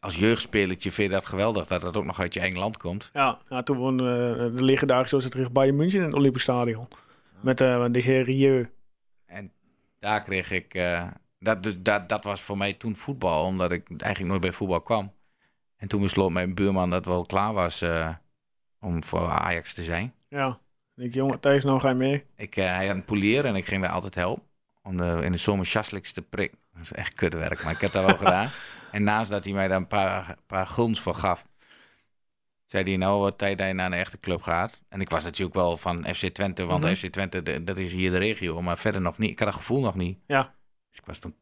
Als jeugdspelertje vind je dat geweldig dat dat ook nog uit je eigen land komt. Ja, ja, toen won eh, de legendarische zo tegen Bayern München in het Olympisch Stadion. Met eh, de heer Rieu. En daar kreeg ik... eh, dat, dus dat, dat was voor mij toen voetbal, omdat ik eigenlijk nooit bij voetbal kwam. En toen besloot mijn buurman dat wel klaar was om voor Ajax te zijn. Ja. Ik, jongen, Thijs, nou ga je mee. Ik, eh, hij had een polier en ik ging daar altijd helpen. Om de, in de zomer chasliks te prikken. Dat is echt kutwerk, maar ik heb dat wel [laughs] gedaan. En naast dat hij mij daar een paar, paar guns voor gaf, zei hij nou wat tijd dat je naar een echte club gaat. En ik was natuurlijk wel van FC Twente, want Mhm. FC Twente, de- dat is hier de regio. Maar verder nog niet. Ik had dat gevoel nog niet. Ja. Dus ik was toen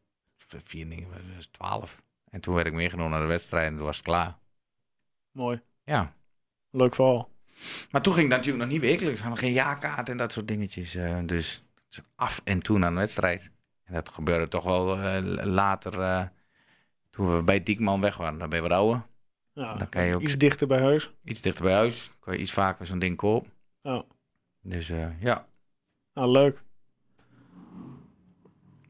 4, 9, 12. En toen werd ik meegenomen naar de wedstrijd en toen was het klaar. Mooi. Ja. Leuk verhaal. Maar toen ging dat natuurlijk nog niet wekelijks. We hadden geen jaarkaart en dat soort dingetjes. eh, dus af en toe aan een wedstrijd. En dat gebeurde toch wel eh, later, eh, toen we bij Diekman weg waren. Dan ben je wat ouder. Ja, Dan kan je ook iets dichter bij huis. iets dichter bij huis. Kan je iets vaker zo'n ding kopen. Ja. Dus ja. Nou, leuk.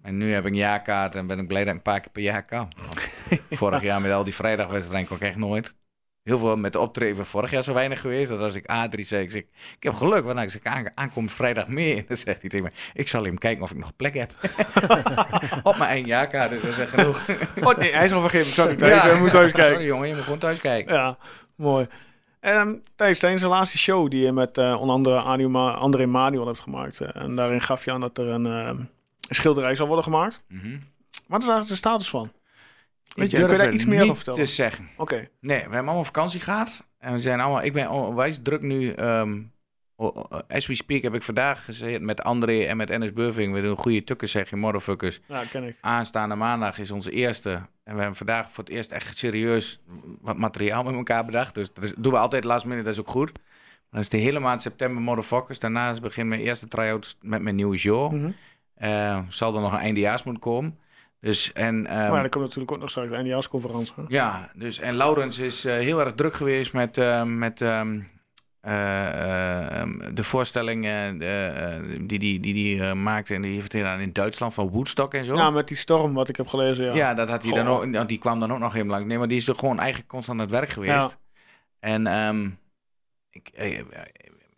En nu heb ik een jaarkaart en ben ik blij dat ik een paar keer per jaar kan. [laughs] Vorig jaar met al die vrijdagwedstrijden kon ik echt nooit. Heel veel met de optreden vorig jaar zo weinig geweest. Dat als ik A3 zei, ik, zeg, ik heb geluk, want als ik aan, aankom vrijdag meer. [laughs] Dan zegt hij tegen me, ik zal hem kijken of ik nog plek heb. [laughs] Op mijn eigen jaarkaart, dus dat is echt genoeg. [laughs] Oh nee, hij is al vergeten. Sorry, Thijs. Hij moet thuis kijken. Sorry jongen, je moet gewoon thuis kijken. Ja, mooi. En Thijs, tijdens de laatste show die je met eh, onder andere Adi Ma- André Manuel hebt gemaakt. eh, en daarin gaf je aan dat er een, eh, een schilderij zal worden gemaakt. Mhm. Wat is eigenlijk de status van? Weet Ik je, kun je daar iets meer over vertellen? te zeggen. Oké, Nee, we hebben allemaal vakantie gehad. En we zijn allemaal, ik ben onwijs druk nu. ehm, o- o- as we speak heb ik vandaag gezeten met André en met Ennis Burving. We doen goede tukkers, zeg je, motherfuckers. ja, ken ik. Aanstaande maandag is onze eerste. En we hebben vandaag voor het eerst echt serieus wat materiaal met elkaar bedacht. Dus dat is, doen we altijd last minute, dat is ook goed. Maar dan is de hele maand september motherfuckers. Daarna begin mijn eerste try-outs met mijn nieuwe show. Mhm. Eh, zal er nog een eindejaars moeten komen. Dus, en, ehm, maar er komt natuurlijk ook nog straks een eindejaarsconferentie. hè? ja, dus en Laurens is eh, heel erg druk geweest met, eh, met ehm, eh, ehm, de voorstelling eh, die die, die, die maakte. En die heeft gedaan in Duitsland van Woodstock en zo. Ja, met die storm wat ik heb gelezen, ja. Ja, dat had hij dan ook. nou, Die kwam dan ook nog helemaal lang. Nee, maar die is er gewoon eigenlijk constant aan het werk geweest. Ja. En ehm, ik,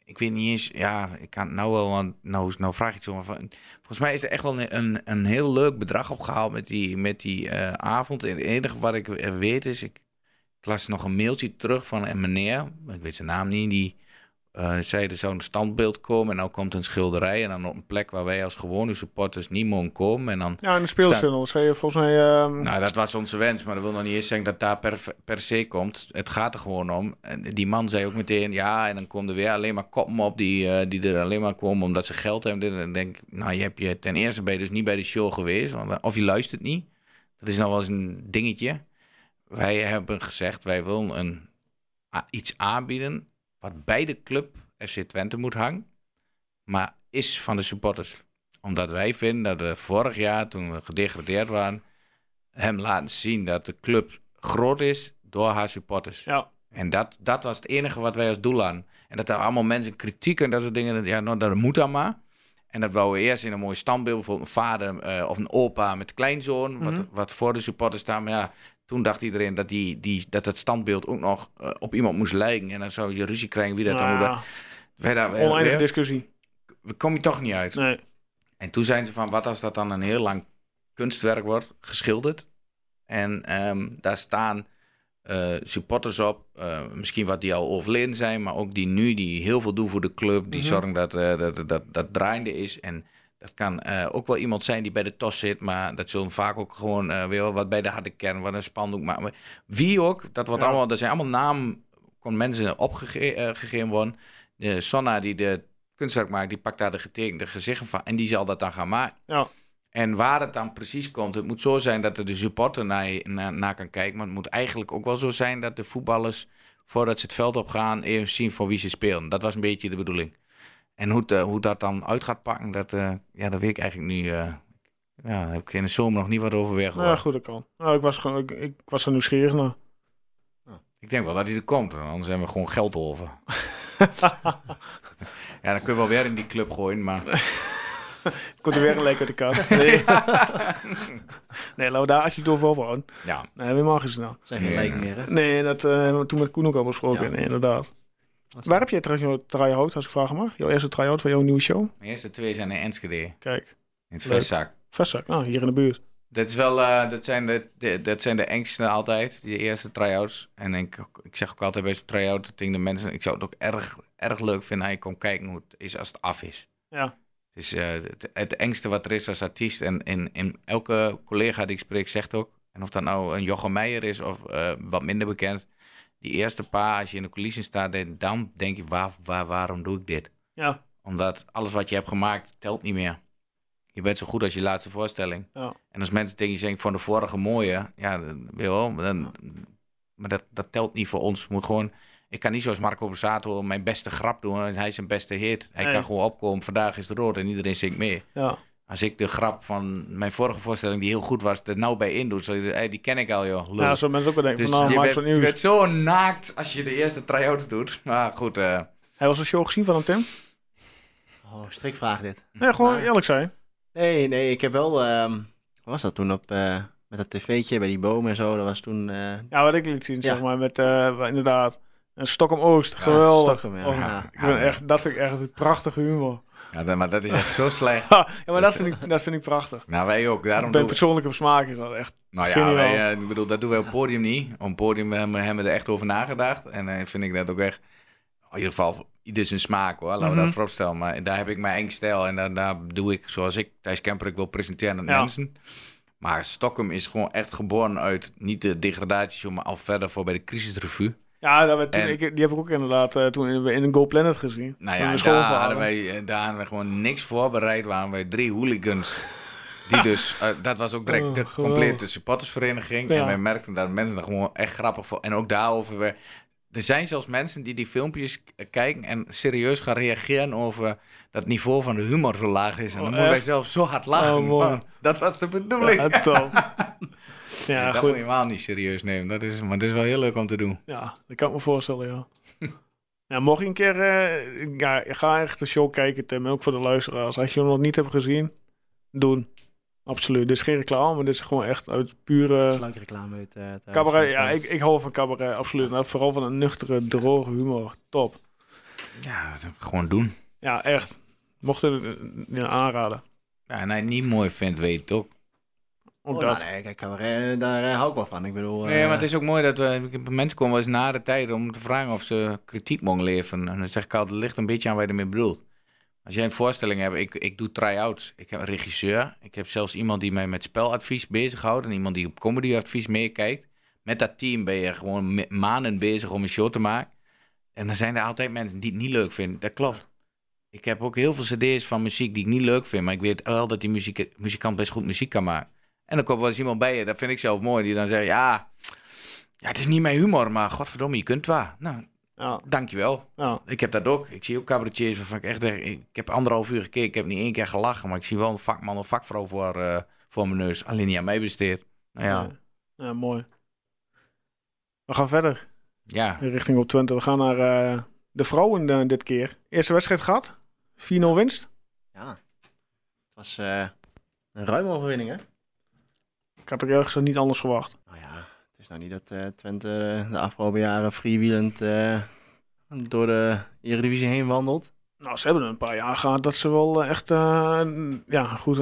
ik weet niet eens. Ja, ik kan het nou wel. Want nou, nou vraag je het zo. Maar van, volgens mij is er echt wel een, een, een heel leuk bedrag opgehaald met die, met die eh, avond. En het enige wat ik eh, weet is. Ik, ik las nog een mailtje terug van een meneer. Ik weet zijn naam niet. Die eh, zei er zou een standbeeld komen. En nou komt een schilderij. En dan op een plek waar wij als gewone supporters niet mogen komen. En dan Ja, in de speeltunnel. Zei je volgens mij... ehm, nou, dat was onze wens, maar dat wil nog niet eens zeggen dat daar per, per se komt. Het gaat er gewoon om. En die man zei ook meteen, ja, en dan komen er weer alleen maar koppen op die, eh, die er alleen maar komen omdat ze geld hebben. En dan denk ik, nou, je hebt je ten eerste ben je dus niet bij de show geweest, want, of je luistert niet. Dat is nou wel eens een dingetje. Wij hebben gezegd, wij willen een, iets aanbieden wat bij de club FC Twente moet hangen, maar is van de supporters. Omdat wij vinden dat we vorig jaar, toen we gedegradeerd waren, hem laten zien dat de club groot is door haar supporters. ja, En dat, dat was het enige wat wij als doel hadden. En dat er allemaal mensen kritiek en dat soort dingen, ja, nou, dat moet dan maar. En dat wouden we eerst in een mooi standbeeld, bijvoorbeeld een vader eh, of een opa met kleinzoon, wat, Mhm. wat voor de supporters staan. Maar ja, toen dacht iedereen dat, die, die, dat het standbeeld ook nog eh, op iemand moest lijken. En dan zou je ruzie krijgen wie dat dan Nou moet. wij- oneindige discussie. We komen je toch niet uit. Nee. En toen zijn ze van, wat als dat dan een heel lang kunstwerk wordt, geschilderd. En ehm, daar staan eh, supporters op, eh, misschien wat die al overleden zijn, maar ook die nu, die heel veel doen voor de club, die Mhm. zorgen dat, eh, dat, dat dat draaiende is. En dat kan eh, ook wel iemand zijn die bij de TOS zit, maar dat zullen vaak ook gewoon eh, weer wat bij de harde kern, wat een spandoek maken. Maar Wie ook, dat, wordt Ja. allemaal, dat zijn allemaal namen, kon mensen opgegeven worden. De Sonna die de kunstwerk maakt, die pakt daar de getekende gezichten van en die zal dat dan gaan maken. Ja. En waar het dan precies komt, het moet zo zijn dat er de supporter naar, naar kan kijken. Maar het moet eigenlijk ook wel zo zijn dat de voetballers, voordat ze het veld op gaan, even zien voor wie ze spelen. Dat was een beetje de bedoeling. En hoe, het, eh, hoe dat dan uit gaat pakken, dat, eh, ja, dat weet ik eigenlijk nu. eh, ja, daar heb ik in de zomer nog niet wat over weer gehoord. Ja, goed, dat kan. Nou, ik, was gewoon, ik, ik was er nieuwsgierig naar. Ik denk wel dat hij er komt, anders hebben we gewoon geld over. [laughs] ja, dan kun je wel weer in die club gooien, maar... [laughs] Komt er weer een uit de kast. [laughs] Nee, nee laten we daar alsjeblieft over ophouden. Ja, Nee, helemaal geen snel. Zeg je Nee, lijkt nee. meer, hè? Nee, dat eh, hebben we toen met Koen ook al besproken. Ja. Nee, inderdaad. Waar heb jij trouwens jouw try-out, als ik vragen mag? Jouw eerste try-out van jouw nieuwe show? mijn eerste twee zijn in Enschede, Kijk, in het vestzak. Vestzak. Ah, hier in de buurt. Dat, is wel, eh, dat, zijn de, de- dat zijn de engste altijd, die eerste try-outs. En ik, ik zeg ook altijd bij zo'n try-out tegen de mensen... ik zou het ook erg, erg leuk vinden als je komt kijken hoe het is als het af is. Ja. Het is eh, het, het engste wat er is als artiest. En, en, en elke collega die ik spreek zegt ook... en of dat nou een Jochem Meijer is of eh, wat minder bekend... die eerste paar, als je in de coulissen staat... dan denk je, waar, waar, waarom doe ik dit? Ja. Omdat alles wat je hebt gemaakt telt niet meer. Je bent zo goed als je laatste voorstelling. Ja. En als mensen tegen je zeggen van de vorige mooie, ja, wel, dan, maar dat, dat telt niet voor ons. Moet gewoon Ik kan niet zoals Marco Borsato mijn beste grap doen en hij is zijn beste hit. Hij Nee. kan gewoon opkomen, vandaag is het rood en iedereen zingt mee. Ja. Als ik de grap van mijn vorige voorstelling, die heel goed was, er nou bij in doet, zo, hey, die ken ik al, joh. Lul. ja, zo mensen ook wel denken dus van, nou, je, maak wat je bent zo naakt als je de eerste try-outs doet. Maar goed, eh, Hij was een show gezien van hem, Tim? Oh, strikvraag dit. Nee, gewoon Nou. eerlijk zijn. Nee, nee, ik heb wel... ehm, wat was dat toen op... eh, met dat tv'tje bij die boom en zo. Dat was toen... eh Ja, wat ik liet zien, Ja. zeg maar, met eh, inderdaad, een Stockholm Oost. Geweldig. Stockholm, ja. Oh, Ja. ik ben echt, dat vind ik echt een prachtige humor. Ja, dat- maar dat is echt zo [laughs] slecht. ja, maar dat vind, ik, dat vind ik prachtig. Nou, wij ook. Daarom Ik ben persoonlijk op smaak. Is dat echt. Nou ja, Geniaal. wij, eh, ik bedoel, dat doen wij op het podium niet. Op het podium hebben we hebben we er echt over nagedacht. En eh, vind ik dat ook echt... In ieder geval, ieder zijn smaak hoor. Laten we Mhm. dat voorop stellen. Maar daar heb ik mijn eigen stijl. En daar, daar doe ik zoals ik, Thijs Kemper, ik wil presenteren aan Ja. mensen. Maar Stockholm is gewoon echt geboren uit niet de degradatieshow, maar al verder voor bij de crisisrevue. Ja, dat werd toen, En- ik, die heb ik ook inderdaad eh, toen in, in een Go Planet gezien. Nou ja, daar hadden, wij, eh, daar hadden we gewoon niks voorbereid. Waren wij drie hooligans. Die [laughs] dus, eh, dat was ook direct Oh, de complete supportersvereniging. Ja. En wij merkten dat mensen er gewoon echt grappig voor. En ook daarover weer. Er zijn zelfs mensen die die filmpjes kijken en serieus gaan reageren over dat niveau van de humor zo laag is. En dan Oh, moeten wij zelf zo hard lachen. Oh. Maar dat was de bedoeling. Ja, top. [laughs] ja, dat moet goed. je helemaal niet serieus nemen. Dat is, maar dat is wel heel leuk om te doen. Ja, dat kan ik me voorstellen, ja. [laughs] ja mocht je een keer... eh, ja, ga echt de show kijken, Tim. Ook voor de luisteraars. Als je hem nog niet hebt gezien, doen. Absoluut. Dit is geen reclame, maar dit is gewoon echt uit pure... sluikreclame uit eh, thuis. Cabaret, ja, ik, ik hou van cabaret, absoluut. Maar vooral van een nuchtere, droge humor. Top. Ja, dat gewoon doen. Ja, echt. Mocht het eh, ja, aanraden. Ja, en hij het niet mooi vindt, weet je het ook. Ook Oh, nou, nee, kijk, cabaret, daar eh, hou ik wel van. Ik bedoel... Nee, eh, maar het is ook mooi dat we, mensen komen wel eens na de tijd om te vragen of ze kritiek mogen leveren. En dan zeg ik altijd, het ligt een beetje aan wat je ermee bedoelt. Als jij een voorstelling hebt, ik, ik doe try-outs. Ik heb een regisseur. Ik heb zelfs iemand die mij met speladvies bezighoudt. En iemand die op comedyadvies meekijkt. Met dat team ben je gewoon maanden bezig om een show te maken. En dan zijn er altijd mensen die het niet leuk vinden. Dat klopt. Ik heb ook heel veel cd's van muziek die ik niet leuk vind. Maar ik weet wel dat die muziek, muzikant best goed muziek kan maken. En dan komt wel eens iemand bij je, dat vind ik zelf mooi, die dan zegt, ja, ja het is niet mijn humor, maar godverdomme, je kunt wel. Nou, Ja, dankjewel. ja. Ik heb dat ook. Ik zie ook cabaretiers waarvan ik echt ik heb anderhalf uur gekeken, ik heb niet één keer gelachen, maar ik zie wel een vakman of vakvrouw voor, eh, voor mijn neus. Alleen niet aan mij besteed. Nou ja, Ja. Ja, mooi. We gaan verder. ja. Richting op 20. We gaan naar eh, de vrouwen eh, dit keer. Eerste wedstrijd gehad. 4-0 winst. Ja. Het was eh, een ruime overwinning, hè? Ik had ook ergens niet anders verwacht. Nou ja, het is nou niet dat eh, Twente de afgelopen jaren freewheelend eh, door de Eredivisie heen wandelt. Nou, ze hebben een paar jaar gehad dat ze wel eh, echt eh, ja, goed,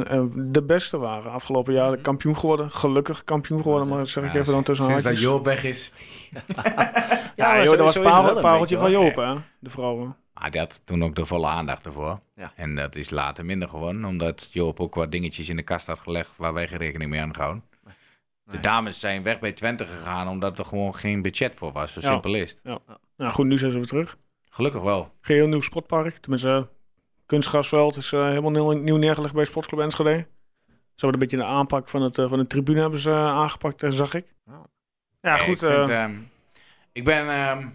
de beste waren. Afgelopen jaar kampioen geworden. Gelukkig kampioen geworden, maar dat zeg ik Ja, even dan tussen Sinds dat haakjes. Joop weg is. [laughs] [laughs] Ja, joh, dat was parel, een pareltje van Joop, hè? De vrouwen. Maar die had toen ook de volle aandacht ervoor. Ja. En dat is later minder geworden, omdat Joop ook wat dingetjes in de kast had gelegd waar wij geen rekening mee aan gehouden. De Nee. dames zijn weg bij Twente gegaan omdat er gewoon geen budget voor was. Zo Ja. simpel is het. Nou goed, nu zijn ze weer terug. Gelukkig wel. Geheel nieuw sportpark. Tenminste, eh, kunstgrasveld is eh, helemaal nieuw, nieuw neergelegd bij Sportclub Enschede. Ze hebben een beetje de aanpak van, het, eh, van de tribune hebben ze aangepakt, zag ik. Oh. Ja, Nee, goed. Ik, vind, eh, ehm, ik ben... ehm,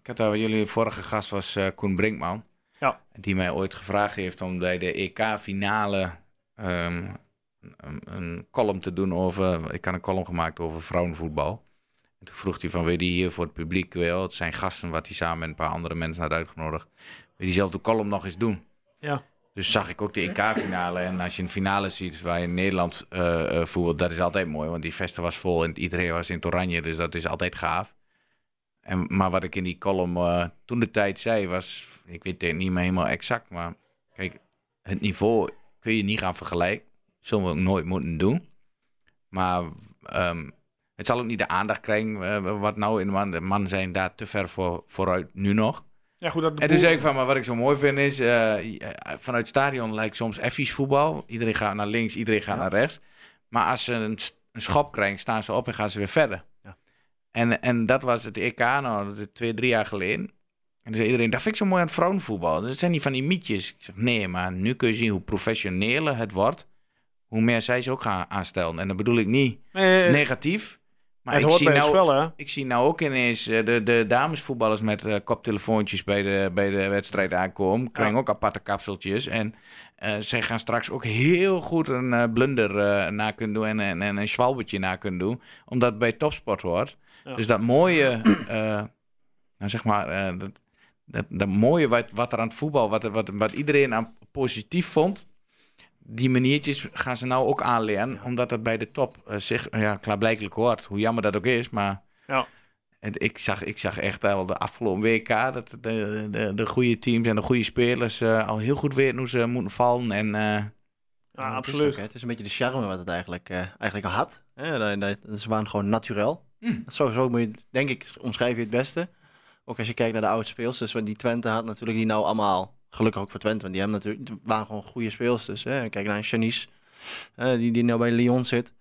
ik had daar, jullie vorige gast was eh, Koen Brinkman. Ja. Die mij ooit gevraagd heeft om bij de EK-finale ehm, een, een column te doen over... Ik had een column gemaakt over vrouwenvoetbal. En toen vroeg hij van, wil je die hier voor het publiek wel? Het zijn gasten wat hij samen met een paar andere mensen had uitgenodigd. Wil je diezelfde column nog eens doen? Ja. Dus zag ik ook de EK-finale. En als je een finale ziet waar je Nederland eh eh, voetbalt, dat is altijd mooi. Want die vesten was vol en iedereen was in het oranje. Dus dat is altijd gaaf. En, maar wat ik in die column eh, toen de tijd zei was... Ik weet het niet meer helemaal exact, maar... Kijk, het niveau kun je niet gaan vergelijken. Zullen we ook nooit moeten doen. Maar ehm, het zal ook niet de aandacht krijgen... eh, wat nou in man, de mannen zijn daar te ver voor, vooruit nu nog. ja, goed dat En toen boel- zei ik van, maar wat ik zo mooi vind is, eh, vanuit het stadion lijkt soms effies voetbal. Iedereen gaat naar links, iedereen gaat naar rechts. Maar als ze een, een schop krijgen, staan ze op en gaan ze weer verder. Ja. En, en dat was het EK, nou, dat twee, drie jaar geleden. En zei iedereen, dat vind ik zo mooi aan het vrouwenvoetbal. Dat zijn niet van die mietjes. Ik zeg, nee, maar nu kun je zien hoe professioneler het wordt. Hoe meer zij ze ook gaan aanstellen. En dat bedoel ik niet Nee, negatief. Maar het ik hoort zie, bij nou, spel, hè? ik zie nou ook ineens eh, de, de damesvoetballers met eh, koptelefoontjes bij de, bij de wedstrijd aankomen. Krijgen Ja. ook aparte kapseltjes. En eh, zij gaan straks ook heel goed een blunder na kunnen doen en, en, en een schwalbetje na kunnen doen. Omdat het bij topsport hoort. Ja. Dus dat mooie, nou zeg maar, dat, dat, dat mooie wat, wat er aan het voetbal, wat, wat, wat iedereen aan positief vond. Die maniertjes gaan ze nou ook aanleren, omdat dat bij de top eh, zich ja, klaarblijkelijk hoort. Hoe jammer dat ook is, maar Ja. het, ik, zag, ik zag echt wel de afgelopen WK dat de, de, de goede teams en de goede spelers eh, al heel goed weten hoe ze moeten vallen. En eh, Ja, het Is absoluut. ook, hè. het is een beetje de charme wat het eigenlijk, eh, eigenlijk al had. Hè? Ze waren gewoon naturel. Hmm. Zo, zo moet je, het, denk ik, omschrijf je het beste. Ook als je kijkt naar de oude speelsters. Want die Twente had natuurlijk die nou allemaal... Gelukkig ook voor Twente, want die hebben natuurlijk, waren gewoon goede speelsters. Hè? Kijk naar Janice, eh, die, die nou bij Lyon zit.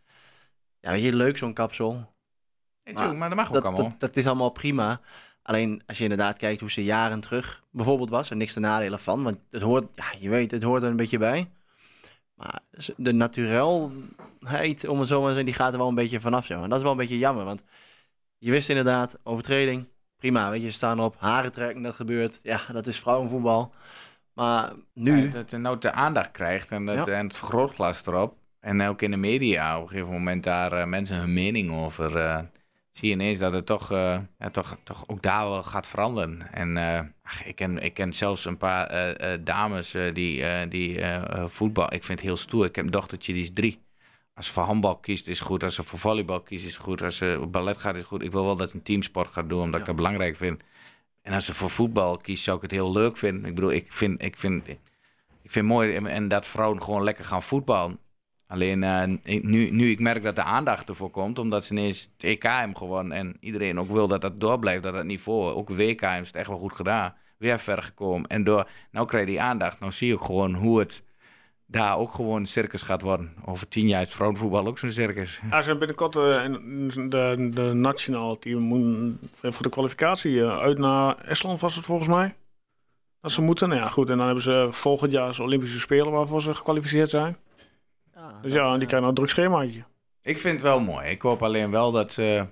Ja, weet je, leuk zo'n kapsel. ja, tuurlijk, maar dat mag ook Dat, allemaal. dat, dat is allemaal prima. Alleen als je inderdaad kijkt hoe ze jaren terug bijvoorbeeld was, en niks te nadelen van, want het hoort, ja, je weet, het hoort er een beetje bij. Maar de naturelheid, om het zo maar te zeggen, die gaat er wel een beetje vanaf. Zo. En dat is wel een beetje jammer, want je wist inderdaad, overtreding, prima, weet je, staan op, haren trekken, dat gebeurt. Ja, dat is vrouwenvoetbal. Maar nu, Ja, dat het nou de aandacht krijgt en, dat, Ja. en het vergrootglas erop. En ook in de media op een gegeven moment daar eh, mensen hun mening over. eh, zie je ineens dat het toch, eh, ja, toch, toch ook daar wel gaat veranderen. En ach, ik, ken, ik ken zelfs een paar dames die, die voetbal. Ik vind het heel stoer. Ik heb een dochtertje die is drie. Als ze voor handbal kiest is goed. Als ze voor volleybal kiest is goed. Als ze op ballet gaat is goed. Ik wil wel dat een teamsport gaat doen, omdat ik dat belangrijk vind. En als ze voor voetbal kiest, zou ik het heel leuk vinden. Ik bedoel, ik vind, ik vind, ik vind mooi en, en dat vrouwen gewoon lekker gaan voetballen. Alleen eh, ik- nu, nu ik merk dat de aandacht ervoor komt, omdat ze ineens het EK hebben gewonnen en iedereen ook wil dat dat doorblijft, dat het niveau, ook WK ze het echt wel goed gedaan, weer ver gekomen. En door, nou krijg je die aandacht, nou zie je ook gewoon hoe het daar ook gewoon een circus gaat worden. Over tien jaar is vrouwenvoetbal ook zo'n circus. Ja, ze hebben binnenkort eh, in- de, de nationaal team moeten voor de kwalificatie eh, uit naar Estland was het volgens mij. Dat ze moeten. Nou ja, goed. En dan hebben ze volgend jaar de Olympische Spelen waarvoor ze gekwalificeerd zijn. ja, Dus dat, ja, die eh, krijgen nou een druk schemaatje. Ik vind het wel mooi. Ik hoop alleen wel dat ze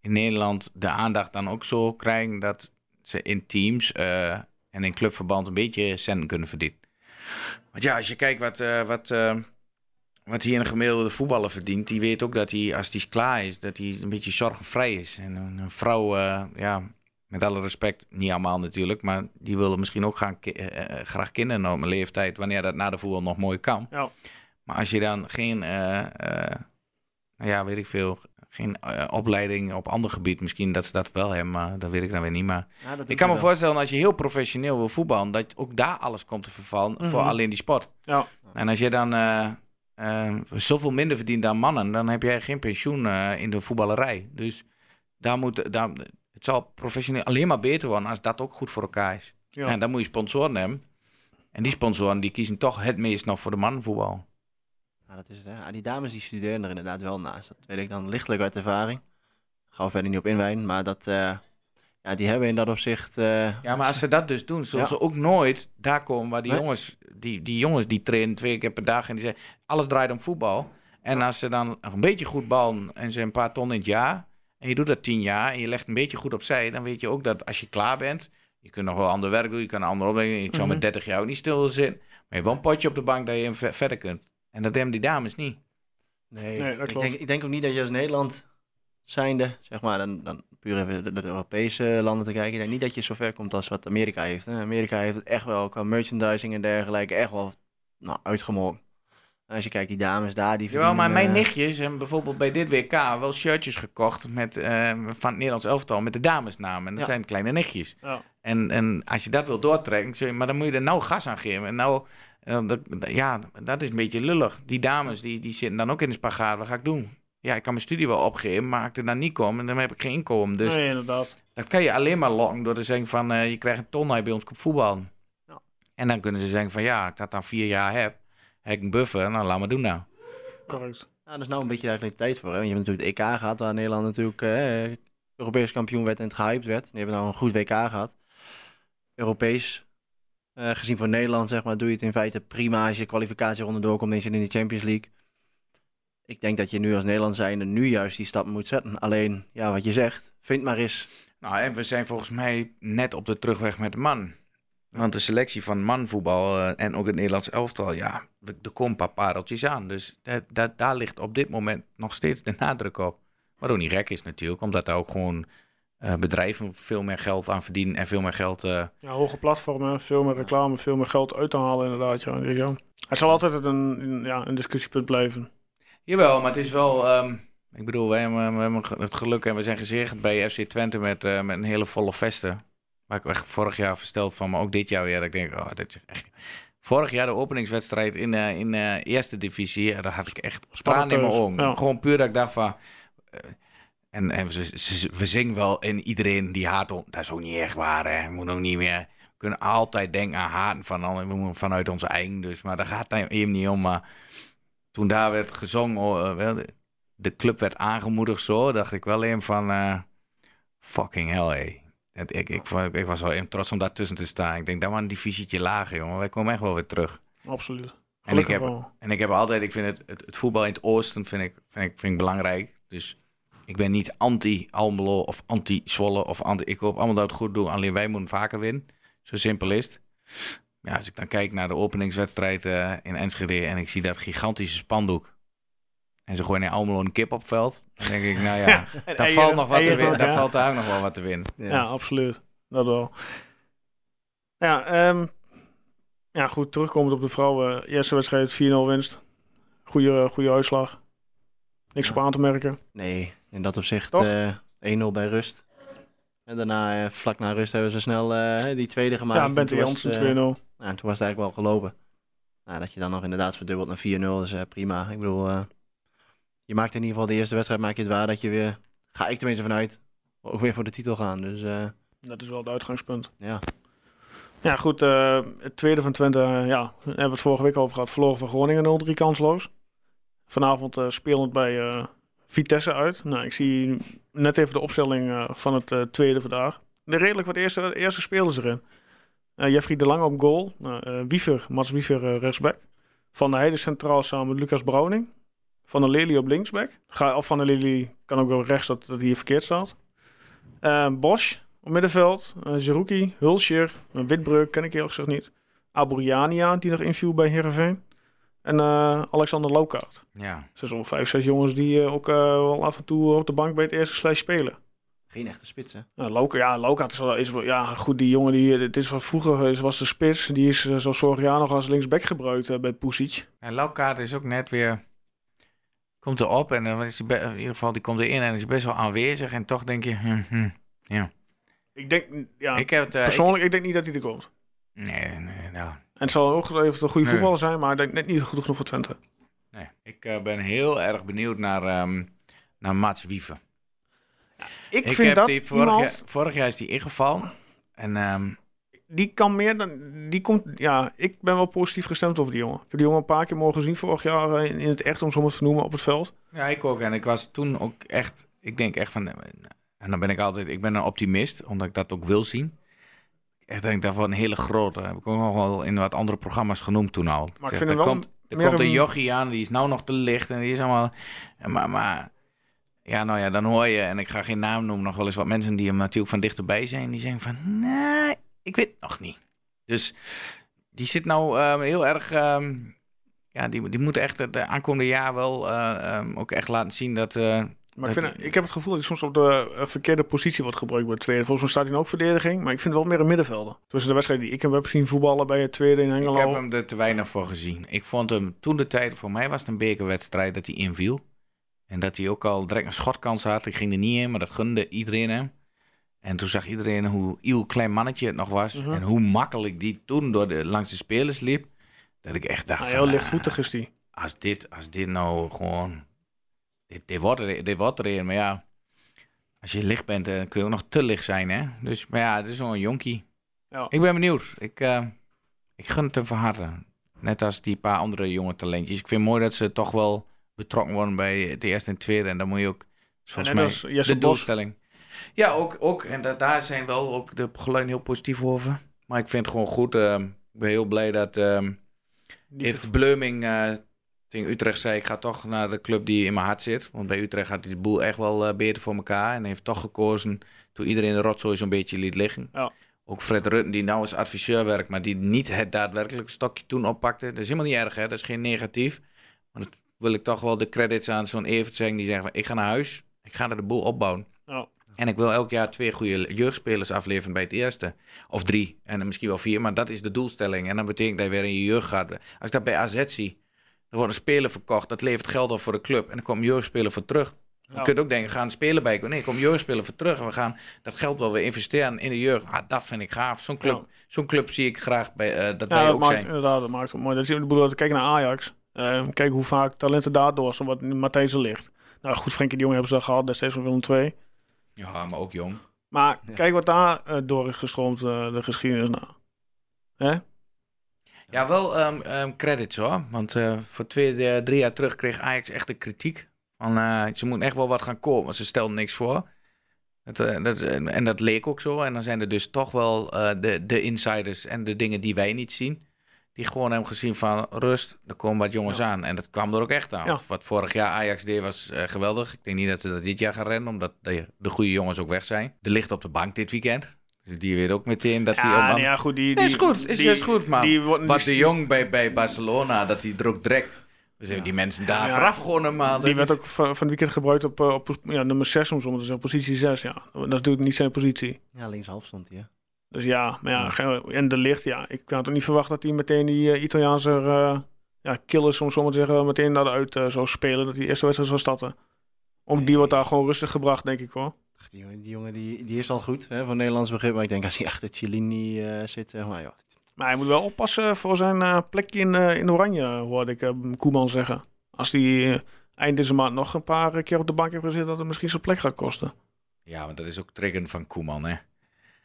in Nederland de aandacht dan ook zo krijgen dat ze in teams eh, en in clubverband een beetje centen kunnen verdienen. Want ja, als je kijkt wat, eh, wat, eh, wat hier een gemiddelde voetballer verdient, die weet ook dat hij, als hij klaar is, dat hij een beetje zorgenvrij is. En een, een vrouw, eh, ja, met alle respect, niet allemaal natuurlijk, maar die willen misschien ook gaan, ki- graag kinderen op een leeftijd, wanneer dat na de voetbal nog mooi kan. Ja. Maar als je dan geen, nou ja, weet ik veel, geen eh, opleiding op ander gebied, misschien dat ze dat wel hebben, maar dat weet ik dan weer niet. Maar ja, ik kan me wel. voorstellen, als je heel professioneel wil voetballen, dat ook daar alles komt te vervallen voor Mhm. alleen die sport. Ja. En als je dan eh, eh, zoveel minder verdient dan mannen, dan heb jij geen pensioen in de voetballerij. Dus daar moet, daar, het zal professioneel alleen maar beter worden als dat ook goed voor elkaar is. Ja. En dan moet je sponsoren hebben. En die sponsoren die kiezen toch het meest nog voor de mannenvoetbal. Ja, dat is het, hè. Ja, die dames die studeren er inderdaad wel naast. Dat weet ik dan lichtelijk uit ervaring. Gaan we verder niet op inwijden, maar dat, eh, ja, die hebben in dat opzicht... eh, Ja, maar als ze dat dus doen, zullen Ja. ze ook nooit daar komen waar die Nee. jongens, die, die jongens die trainen twee keer per dag en die zeggen, alles draait om voetbal. En als ze dan een beetje goed ballen en ze een paar ton in het jaar, en je doet dat tien jaar en je legt een beetje goed opzij, dan weet je ook dat als je klaar bent, je kunt nog wel ander werk doen, je kan een ander opleggen, ik zou Mhm. met 30 jaar ook niet stil zitten, maar je hebt wel een potje op de bank dat je verder kunt. En dat hebben die dames niet. Nee, Nee, dat ik, klopt. denk, ik denk ook niet dat je als Nederland zijnde, zeg maar, dan, dan puur even de, de Europese landen te kijken, ik denk niet dat je zo ver komt als wat Amerika heeft. Hè. Amerika heeft het echt wel qua merchandising en dergelijke echt wel nou, uitgemolken. En Als je kijkt, die dames daar, die Jawel, maar verdienen, mijn eh, nichtjes hebben bijvoorbeeld bij dit WK wel shirtjes gekocht met, eh, van het Nederlands elftal met de damesnamen. En dat Ja. zijn kleine nichtjes. Ja. En, en als je dat wil doortrekken, maar dan moet je er nou gas aan geven. En nou, dat, dat- ja, dat is een beetje lullig. Die dames, die, die zitten dan ook in de spagaat. Wat ga ik doen? Ja, ik kan mijn studie wel opgeven, maar ik er dan niet kom, dan heb ik geen inkomen. Dus nee, inderdaad. dat kan je alleen maar lokken door te zeggen van, eh, je krijgt een ton bij ons komt voetballen. Ja. En dan kunnen ze zeggen van, ja, ik dat dan vier jaar heb, heb ik een buffer, nou laat maar doen nou. Correct. Ja, dat is nou een beetje eigenlijk tijd voor. Hè? Want je hebt natuurlijk het EK gehad, waar Nederland natuurlijk eh, Europees kampioen werd en het gehyped werd. Die hebben nou een goed WK gehad. Europees, eh, gezien voor Nederland, zeg maar, doe je het in feite prima als je de kwalificatieronde doorkomt en in de Champions League. ik denk dat je nu als Nederland zijnde nu juist die stap moet zetten. Alleen, ja, wat je zegt, vind maar eens. Nou, en we zijn volgens mij net op de terugweg met man. Want de selectie van manvoetbal eh, en ook het Nederlands elftal, ja, er er komen een paar pareltjes aan. Dus dat, dat, daar ligt op dit moment nog steeds de nadruk op. Wat ook niet gek is natuurlijk, omdat daar ook gewoon eh, bedrijven veel meer geld aan verdienen en veel meer geld... eh, Ja, hoge platformen, veel meer reclame, veel meer geld uit te halen inderdaad. Ja. Ja. Het zal altijd een, een- ja, een discussiepunt blijven. Jawel, maar het is wel. ehm, ik bedoel, wij hebben, we hebben het geluk en we zijn gezegend bij FC Twente met, eh, met een hele volle vesten. Waar ik echt vorig jaar versteld van, maar ook dit jaar weer. dat Ik denk, oh, dit is echt. Vorig jaar de openingswedstrijd in, eh in de eerste divisie, ja, daar had ik echt Spannend tranen in mijn thuis, ogen. ja. Gewoon puur dat ik dacht van. En en we, ze- we zingen wel en iedereen die haat ons. Dat is ook niet echt waar, hè. We moeten ook niet meer. We kunnen altijd denken aan haten van, we moeten vanuit onze eigen. Dus, maar daar gaat het even niet om. Maar toen daar werd gezongen, oh, eh, de- club werd aangemoedigd zo, dacht ik wel even van eh, fucking hell, hé. Ik, ik, ik, ik was wel even trots om daartussen te staan. Ik denk, dat was een divisietje lager, jongen. Wij komen echt wel weer terug. Absoluut. En ik, heb, wel. en ik heb altijd, ik vind het, het, het voetbal in het oosten vind ik, vind, ik, vind ik belangrijk. Dus ik ben niet anti-Almelo of anti-Zwolle of anti... Ik hoop allemaal dat het goed doen, alleen wij moeten vaker winnen. Zo simpel is het. Ja, als ik dan kijk naar de openingswedstrijd eh, in Enschede en ik zie dat gigantische spandoek. En ze gooien in Almelo een kip op het veld. Dan denk ik, nou ja, [laughs] daar valt nog wat te winnen. Daar ja. valt daar ook nog wel wat te winnen. Ja, absoluut. Dat wel. Ja, ehm, ja, goed. Terugkomend op de vrouwen. Eerste wedstrijd 4-0 winst. Goede, goede uitslag. Niks Ja. op aan te merken. Nee, in dat opzicht Toch? eh 1-0 bij rust. En daarna, eh, vlak na rust, hebben ze snel eh, die tweede gemaakt. ja, En Bente Jansen het, 2-0. eh, ja, en toen was het eigenlijk wel gelopen. Nou, dat je dan nog inderdaad verdubbelt naar 4-0 is prima. Ik bedoel, je maakt in ieder geval de eerste wedstrijd maak je het waar dat je weer, ga ik tenminste vanuit, ook weer voor de titel gaan. Dus Dat is wel het uitgangspunt. ja, Ja, goed. het tweede van Twente, eh, ja, hebben we het vorige week over gehad. Verloren van Groningen 0-3 kansloos. Vanavond spelend bij Vitesse uit. Nou, ik zie net even de opstelling eh, van het eh, tweede vandaag. De redelijk wat eerste, eerste spelers erin. Eh Jeffrey de Lange op goal. Nou, Wiever, Mats Wiever rechtsback. Van der Heijden centraal samen met Lucas Brouwning. Van der Lely op linksback. Ga, of Van der Lely kan ook wel rechts, dat, dat hier verkeerd staat. Bosch op middenveld. Uh, Zerouki, Hulscher, uh, Witbreuk ken ik eerlijk gezegd niet. Aburiania, die nog inviel bij Heerenveen. En eh, Alexander Laukaart. Ja. Dat zijn zo'n vijf, zes jongens die eh, ook eh, wel af en toe op de bank bij het eerste slash spelen. geen echte spits hè. Ja, Lauka, ja, is wel, is wel, ja, goed, die jongen, die, het is wat vroeger is, was de spits. Die is zoals vorig jaar nog als linksback gebruikt bij Pusic. En Laukaart is ook net weer. Komt erop en dan is hij in ieder geval die komt erin en is best wel aanwezig. En toch denk je. hm, hm, ja. Ik denk, ja, ik heb het. eh, ik- persoonlijk, ik, denk niet dat hij er komt. nee, nee, nou. En het zal ook even een goede Nee. voetballer zijn, maar ik denk net niet goed genoeg voor Twente. nee. Ik eh, ben heel erg benieuwd naar, ehm naar Mats Wieven. Ik, Ik vind heb dat die vorig, iemand, jaar, vorig jaar is die ingevallen. En ehm, die kan meer dan, die komt, ja, ik ben wel positief gestemd over die jongen. Ik heb die jongen een paar keer mogen zien vorig jaar eh, in, het echt, om zo maar te vernoemen, op het veld. ja, ik ook. En ik was toen ook echt. Ik denk echt van. En dan ben ik altijd. Ik ben een optimist, omdat ik dat ook wil zien. Echt denk daarvan een hele grote. Heb ik ook nog wel in wat andere programma's genoemd toen al. Maar ik zeg, vind hem er wel komt, er komt een jochie aan, die is nou nog te licht en die is allemaal. Maar, maar ja, nou ja, dan hoor je, en ik ga geen naam noemen, nog wel eens wat mensen die hem natuurlijk van dichterbij zijn, die zeggen van, nee, ik weet het nog niet. Dus die zit nou ehm, heel erg, ehm, ja, die, die moet echt het aankomende jaar wel eh, ehm, ook echt laten zien dat. eh, Maar ik, vind, ik heb het gevoel dat hij soms op de eh, verkeerde positie wordt gebruikt bij het tweede. Volgens mij staat hij ook verdediging, maar ik vind het wel meer een middenvelder. Tussen de wedstrijd die ik hem heb zien voetballen bij het tweede in Engelo. Ik heb hem er te weinig voor gezien. Ik vond hem toen de tijd, voor mij was het een bekerwedstrijd dat hij inviel. En dat hij ook al direct een schotkans had. Ik ging er niet in, maar dat gunde iedereen hem. En toen zag iedereen hoe heel klein mannetje het nog was. Mhm. En hoe makkelijk die toen door de, langs de spelers liep. Dat ik echt dacht Nou, van, heel ah, lichtvoetig is hij. als, dit, als dit nou gewoon... Dit, dit, wordt er, dit wordt er een, maar ja... Als je licht bent, dan kun je ook nog te licht zijn, hè? Dus, maar ja, het is zo'n jonkie. Ja. Ik ben benieuwd. Ik, eh, ik gun het hem van harte. Net als die paar andere jonge talentjes. Ik vind het mooi dat ze toch wel betrokken worden bij het eerste en tweede. En dan moet je ook, volgens mij, als Jesse de doelstelling. Ja, ook. ook en da- daar zijn wel ook de geluiden heel positief over. Maar ik vind het gewoon goed. ehm, ik ben heel blij dat... Die heeft Bleuming eh, tegen Utrecht zei ik ga toch naar de club die in mijn hart zit. Want bij Utrecht had hij de boel echt wel eh, beter voor elkaar. En heeft toch gekozen toen iedereen de rotzooi zo'n beetje liet liggen. Ja. Ook Fred Rutten, die nou als adviseur werkt, maar die niet het daadwerkelijke stokje toen oppakte. Dat is helemaal niet erg, hè? dat is geen negatief. Maar dat wil ik toch wel de credits aan zo'n Evert zeggen die zegt van, ik ga naar huis, ik ga er de boel opbouwen. Ja. En ik wil elk jaar twee goede jeugdspelers afleveren bij het eerste. Of drie, en dan misschien wel vier, maar dat is de doelstelling. En dan betekent dat je weer in je jeugd gaat. Als ik dat bij AZ zie, er wordt een speler verkocht, dat levert geld op voor de club. En dan komt een jeugdspeler voor terug. Je kunt ook denken, gaan spelen bij. Nee, kom jeugdspeler voor terug. En we gaan dat geld wel weer investeren in de jeugd. Ah, dat vind ik gaaf. Zo'n club, Ja. zo'n club zie ik graag bij, eh, dat Ja, wij dat ook maakt, zijn. inderdaad, dat maakt het mooi. Dat is, ik bedoel, kijk naar Ajax. Eh, kijk hoe vaak talenten daardoor, zo wat Matthijs er ligt. Nou goed, Frenkie de Jong hebben ze al gehad, destijds van Willem II. Ja, maar ook jong. Maar Ja. kijk wat daar eh, door is gestroomd, eh, de geschiedenis na. Hè? Ja, wel ehm, credits hoor. Want eh, voor twee, eh, drie jaar terug kreeg Ajax echt de kritiek. Van, eh, ze moeten echt wel wat gaan komen, want ze stelden niks voor. Dat, en dat leek ook zo. En dan zijn er dus toch wel de, de insiders en de dingen die wij niet zien. Die gewoon hebben gezien van rust, er komen wat jongens aan. En dat kwam er ook echt aan. Ja. Wat vorig jaar Ajax deed was geweldig. Ik denk niet dat ze dat dit jaar gaan rennen, omdat de, de goede jongens ook weg zijn. De ligt op de bank dit weekend. Dus die weet ook meteen dat hij Ja, nee, ja, goed. Die, Nee, die, is goed. Is die- juist goed, maar die Wat de Jong bij, bij Barcelona, dat hij er ook direct... We zijn die mensen daar Ja. vooraf gewoon normaal. Die werd ook van, van het weekend gebruikt op, eh, op ja, nummer 6, om zo maar te zeggen, positie 6. Ja. Dat is natuurlijk niet zijn positie. Ja, linkshalf stond hij. hè. Dus ja, maar ja, en de licht, ja. Ik had ook niet verwacht dat hij meteen die eh, Italiaanse eh, ja, killers, om zo maar te zeggen, meteen daaruit eh zou spelen. Dat hij eerste wedstrijd zou starten. Ook die wordt daar gewoon rustig gebracht, denk ik hoor. Die jongen, die, jongen die, die is al goed hè, voor Nederlands begrip. Maar ik denk als hij achter Cellini eh zit, zeg maar, ja, Maar hij moet wel oppassen voor zijn eh, plekje in, eh, in Oranje, hoorde ik eh, Koeman zeggen. Als hij eh, eind deze maand nog een paar keer op de bank heeft gezeten, dat het misschien zijn plek gaat kosten. Ja, maar dat is ook triggeren van Koeman, hè.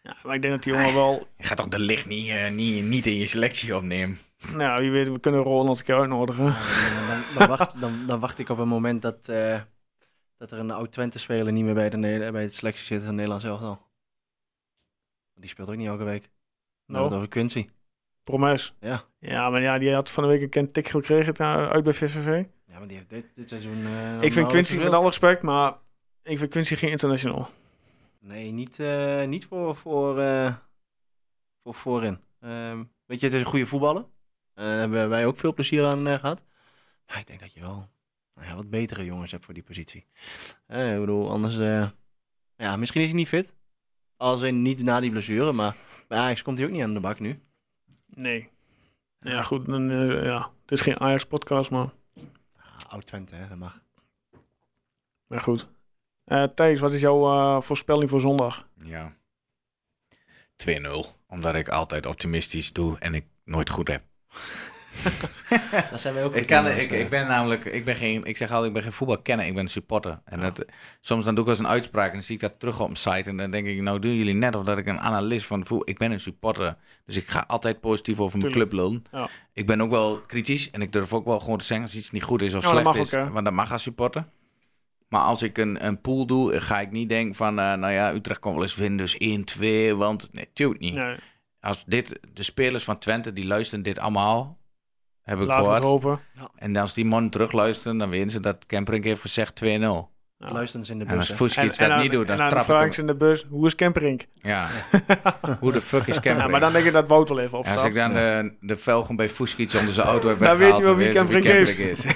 Ja, maar ik denk dat die jongen wel... Je gaat toch de licht niet, eh, niet, niet in je selectie opnemen? Nou, wie weet, we kunnen Ronald een keer uitnodigen. Ja, dan, dan, dan, wacht, dan, dan wacht ik op een moment dat, eh, dat er een oud Twente-speler niet meer bij de, bij de selectie zit van Nederlands elftal. Die speelt ook niet elke week. Nou, Nou, het over Quincy. Promes. Ja. Ja, maar ja, die had van de week een tik gekregen eh, uit bij VVV. Ja, maar die heeft dit, dit seizoen... eh, ik vind Quincy, met alle respect, maar ik vind Quincy geen international. Nee, niet, eh, niet voor, voor, voor voorin. Ehm, weet je, het is een goede voetballer. Daar hebben wij ook veel plezier aan eh, gehad. Maar ik denk dat je wel ja, wat betere jongens hebt voor die positie. Eh, ik bedoel, anders... eh, ja, misschien is hij niet fit. Als in niet na die blessure, maar bij Ajax komt hij ook niet aan de bak nu. Nee. Ja, goed, dan, eh, ja. het is geen Ajax-podcast, maar, Ah, oud Twente, hè, dat mag. maar goed. Eh Thijs, wat is jouw eh, voorspelling voor zondag? Ja. 2-0. Omdat ik altijd optimistisch doe en ik nooit goed heb. [laughs] Daar zijn wij ook Ik, kan, ik, ik ben namelijk, ik ben geen, ik zeg altijd, ik ben geen voetbalkenner, ik ben een supporter. En dat, soms dan doe ik als een uitspraak en dan zie ik dat terug op mijn site. En dan denk ik, nou doen jullie net of dat ik een analist van voetbal, ik ben een supporter. Dus ik ga altijd positief over mijn Tuurlijk. club lullen. Ja. Ik ben ook wel kritisch en ik durf ook wel gewoon te zeggen als iets niet goed is of Ja, slecht is. ook, want dat mag als supporter. Maar als ik een, een pool doe, ga ik niet denken van, eh, nou ja, Utrecht kan wel eens winnen, dus 1-2. Want nee, natuurlijk niet. Nee, Als dit, de spelers van Twente, die luisteren dit allemaal, heb ik laten we het gehoord. hopen. En als die man terugluisteren, dan weten ze dat Kemperink heeft gezegd 2-0. Ja. Luisteren ze in de En als bus. hè. Fuskic en dat niet doet, dan en dan trap vraag ik in de bus, hoe is Kemperink? Ja. [laughs] Hoe de fuck is Kemperink? Ja, maar dan denk ik dat Wout wel even En opstaat. als ik dan de, de velgen bij Fuskic onder zijn auto heb [laughs] Dan weet weggehaald, je wel wie Kemperink is. is. [laughs]